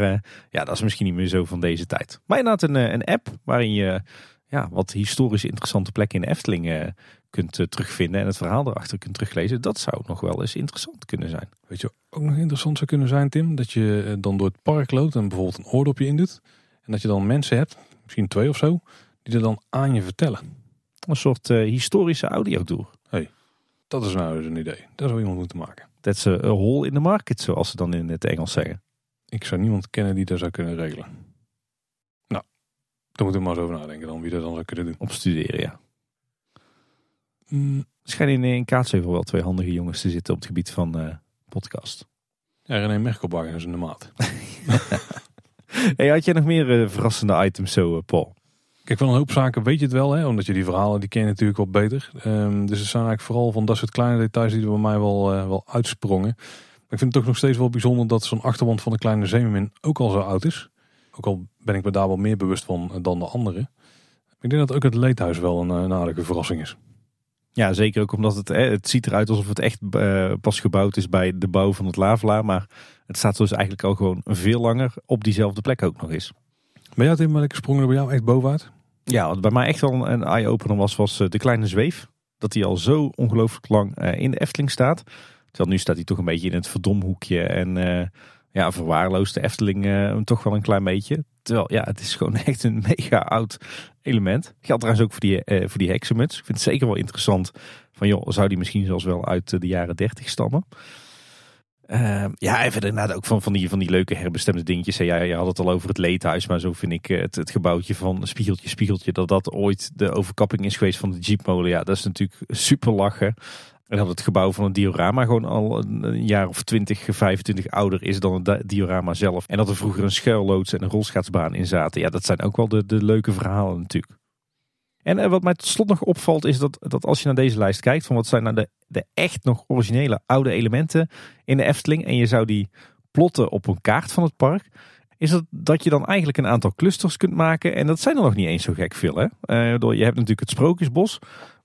ja, dat is misschien niet meer zo van deze tijd. Maar inderdaad een, een app waarin je ja, wat historisch interessante plekken in de Efteling kunt uh, terugvinden en het verhaal erachter kunt teruglezen. Dat zou nog wel eens interessant kunnen zijn. Weet je ook nog interessant zou kunnen zijn, Tim? Dat je uh, dan door het park loopt en bijvoorbeeld een oordopje indoet. En dat je dan mensen hebt, misschien twee of zo, die er dan aan je vertellen. Een soort uh, historische audiotour. Hey, dat is nou eens een idee. Dat zou iemand moeten maken. That's a, a hole in the market, zoals ze dan in het Engels zeggen. Ik zou niemand kennen die dat zou kunnen regelen. Nou, daar moeten we maar eens over nadenken dan, wie dat dan zou kunnen doen. Op studeren, ja. Mm. Schijnen in, in Kaatsheuvel wel twee handige jongens te zitten op het gebied van uh, podcast. Ja, René Merkelbach is in de maat. hey, had je nog meer uh, verrassende items zo, uh, Paul? Kijk, van een hoop zaken weet je het wel, hè? omdat je die verhalen die ken je natuurlijk wel beter. Um, dus het zijn eigenlijk vooral van dat soort kleine details die er bij mij wel, wel uitsprongen. Maar ik vind het toch nog steeds wel bijzonder dat zo'n achterwand van de kleine zeemermin ook al zo oud is. Ook al ben ik me daar wel meer bewust van dan de anderen. Ik denk dat ook het leedhuis wel een, een aardige verrassing is. Ja, zeker ook omdat het, het ziet eruit alsof het echt uh, pas gebouwd is bij de bouw van het Lavelaar. Maar het staat dus eigenlijk al gewoon veel langer op diezelfde plek ook nog eens. Ben jij in welke sprongen er bij jou echt bovenuit? Ja, wat bij mij echt wel een eye-opener was, was eh, de kleine zweef. Dat hij al zo ongelooflijk lang uh, in de Efteling staat. Terwijl nu staat hij toch een beetje in het verdomhoekje en uh, ja, verwaarloost de Efteling toch wel een klein beetje. Terwijl ja, het is gewoon echt een mega oud element. Geldt trouwens ook voor die, uh, voor die heksenmuts. Ik vind het zeker wel interessant. Van joh, zou die misschien zelfs wel uit de jaren 30 stammen? Uh, ja, en verder inderdaad ook van, van, die, van die leuke herbestemde dingetjes. Ja, je had het al over het leedhuis, maar zo vind ik het, het gebouwtje van Spiegeltje, Spiegeltje, dat dat ooit de overkapping is geweest van de Jeepmolen. Ja, dat is natuurlijk super lachen. En dat het gebouw van een diorama gewoon al een jaar of 20, 25 ouder is dan het diorama zelf. En dat er vroeger een schuilloods en een rolschaatsbaan in zaten. Ja, dat zijn ook wel de, de leuke verhalen natuurlijk. En uh, wat mij tot slot nog opvalt is dat, dat als je naar deze lijst kijkt, van wat zijn nou de, de echt nog originele oude elementen in de Efteling. En je zou die plotten op een kaart van het park, is dat, dat je dan eigenlijk een aantal clusters kunt maken. En dat zijn er nog niet eens zo gek veel. Hè? Uh, je hebt natuurlijk het Sprookjesbos,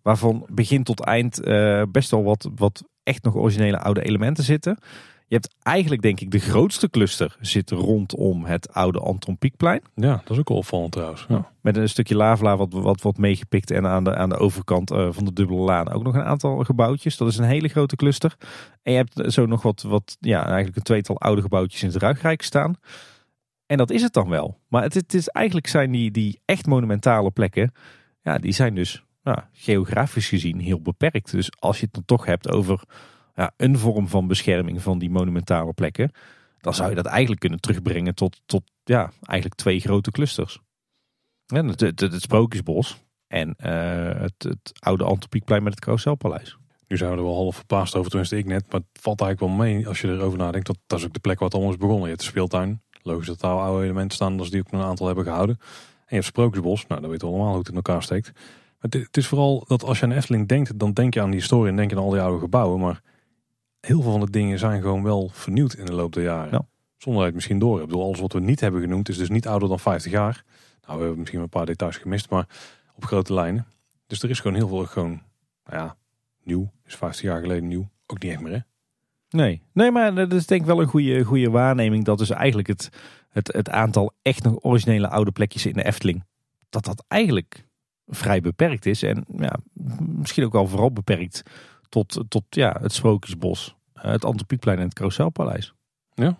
waarvan begin tot eind uh, best wel wat, wat echt nog originele oude elementen zitten. Je hebt eigenlijk denk ik de grootste cluster zit rondom het oude Anton Pieckplein. Ja, dat is ook al opvallend trouwens. Ja. Met een stukje lavla wat, wat, wat meegepikt en aan de, aan de overkant uh, van de dubbele laan ook nog een aantal gebouwtjes. Dat is een hele grote cluster. En je hebt zo nog wat, wat ja, eigenlijk een tweetal oude gebouwtjes in het Ruigrijk staan. En dat is het dan wel. Maar het, het is eigenlijk zijn die, die echt monumentale plekken, ja, die zijn dus nou, geografisch gezien heel beperkt. Dus als je het dan toch hebt over ja, een vorm van bescherming van die monumentale plekken, dan zou je dat eigenlijk kunnen terugbrengen tot, tot ja, eigenlijk twee grote clusters. het, het, het, Sprookjesbos en uh, het, het oude Antropiekplein met het Carouselpaleis. Nu zijn we wel half verbaasd over, tenminste ik net. Maar het valt eigenlijk wel mee als je erover nadenkt. Dat, dat is ook de plek waar het allemaal is begonnen. Je hebt de speeltuin. Logisch dat er oude elementen staan, als die ook een aantal hebben gehouden. En je hebt Sprookjesbos. Nou, dan weten we allemaal hoe het in elkaar steekt. Het, is vooral dat als je aan Efteling denkt, dan denk je aan die historie en denk je aan al die oude gebouwen. Maar heel veel van de dingen zijn gewoon wel vernieuwd in de loop der jaren. Ja. Zonder dat je het misschien door hebt. alles wat we niet hebben genoemd is dus niet ouder dan 50 jaar. Nou, we hebben misschien een paar details gemist, maar op grote lijnen. Dus er is gewoon heel veel gewoon, nou ja, nieuw. Is 50 jaar geleden nieuw. Ook niet echt meer hè? Nee, nee maar dat is denk ik wel een goede, goede waarneming. Dat dus eigenlijk het, het, het aantal echt nog originele oude plekjes in de Efteling. Dat dat eigenlijk vrij beperkt is. En ja, misschien ook wel vooral beperkt tot, tot ja, het Sprookjesbos, eh, het Antropiekplein en het Carouselpaleis. Ja.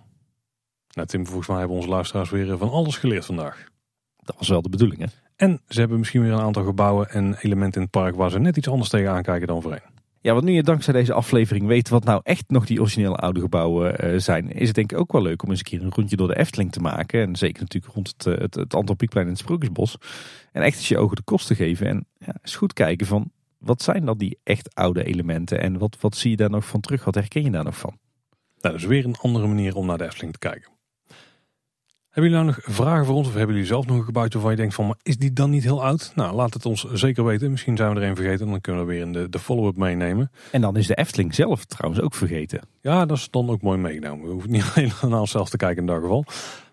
Nou Tim, volgens mij hebben onze luisteraars weer van alles geleerd vandaag. Dat was wel de bedoeling hè. En ze hebben misschien weer een aantal gebouwen en elementen in het park waar ze net iets anders tegen aankijken dan voorheen. Ja, wat nu je dankzij deze aflevering weet wat nou echt nog die originele oude gebouwen uh, zijn, is het denk ik ook wel leuk om eens een keer een rondje door de Efteling te maken. En zeker natuurlijk rond het, het, het Antropiekplein en het Sprookjesbos. En echt eens je ogen de kost te geven en ja, eens goed kijken van wat zijn dan die echt oude elementen en wat, wat zie je daar nog van terug? Wat herken je daar nog van? Nou, dat is weer een andere manier om naar de Efteling te kijken. Hebben jullie nou nog vragen voor ons of hebben jullie zelf nog een gebouwtje waarvan je denkt van, maar is die dan niet heel oud? Nou, laat het ons zeker weten. Misschien zijn we er een vergeten dan kunnen we weer in de, de follow-up meenemen. En dan is de Efteling zelf trouwens ook vergeten. Ja, dat is dan ook mooi meegenomen. We hoeven niet alleen naar onszelf te kijken in dat geval.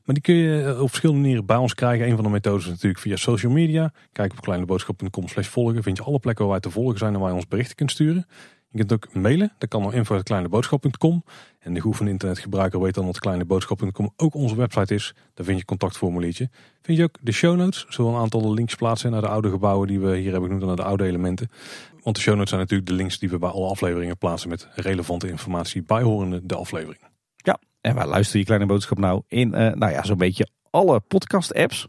Maar die kun je eh, op verschillende manieren bij ons krijgen. Een van de methodes is natuurlijk via social media. Kijk op kleineboodschap.com slash volgen. Vind je alle plekken waar wij te volgen zijn en waar je ons berichten kunt sturen. Je kunt ook mailen. Dat kan naar info.kleineboodschap.com. En de geoefende internetgebruiker weet dan dat kleineboodschap.com ook onze website is. Daar vind je contactformuliertje. Vind je ook de show notes. Zullen een aantal links plaatsen naar de oude gebouwen die we hier hebben genoemd. En naar de oude elementen. Want de show notes zijn natuurlijk de links die we bij alle afleveringen plaatsen. Met relevante informatie bijhorende de aflevering. Ja, en waar luister je Kleine Boodschap nou? In, uh, nou ja, zo'n beetje alle podcast apps.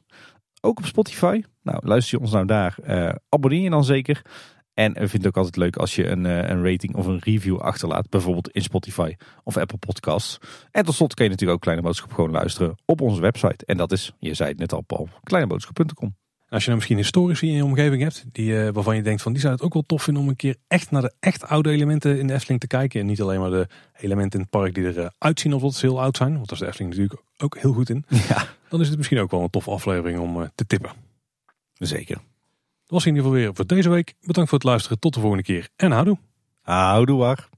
Ook op Spotify. Nou, luister je ons nou daar. Uh, abonneer je dan zeker. En we vinden het ook altijd leuk als je een, eh, een rating of een review achterlaat. Bijvoorbeeld in Spotify of Apple Podcasts. En tot slot kun je natuurlijk ook Kleine Boodschap gewoon luisteren op onze website. En dat is, je zei het net al Paul, kleineboodschap.com. Als je nou misschien historici in je omgeving hebt, die, uh, waarvan je denkt van die zou het ook wel tof vinden om een keer echt naar de echt oude elementen in de Efteling te kijken. En niet alleen maar de elementen in het park die eruit uh, zien alsof ze heel oud zijn. Want daar is de Efteling natuurlijk ook heel goed in. Ja. Dan is het misschien ook wel een toffe aflevering om uh, te tippen. Zeker. Dat was in ieder geval weer voor deze week. Bedankt voor het luisteren. Tot de volgende keer. En houdoe. Houdoe waar.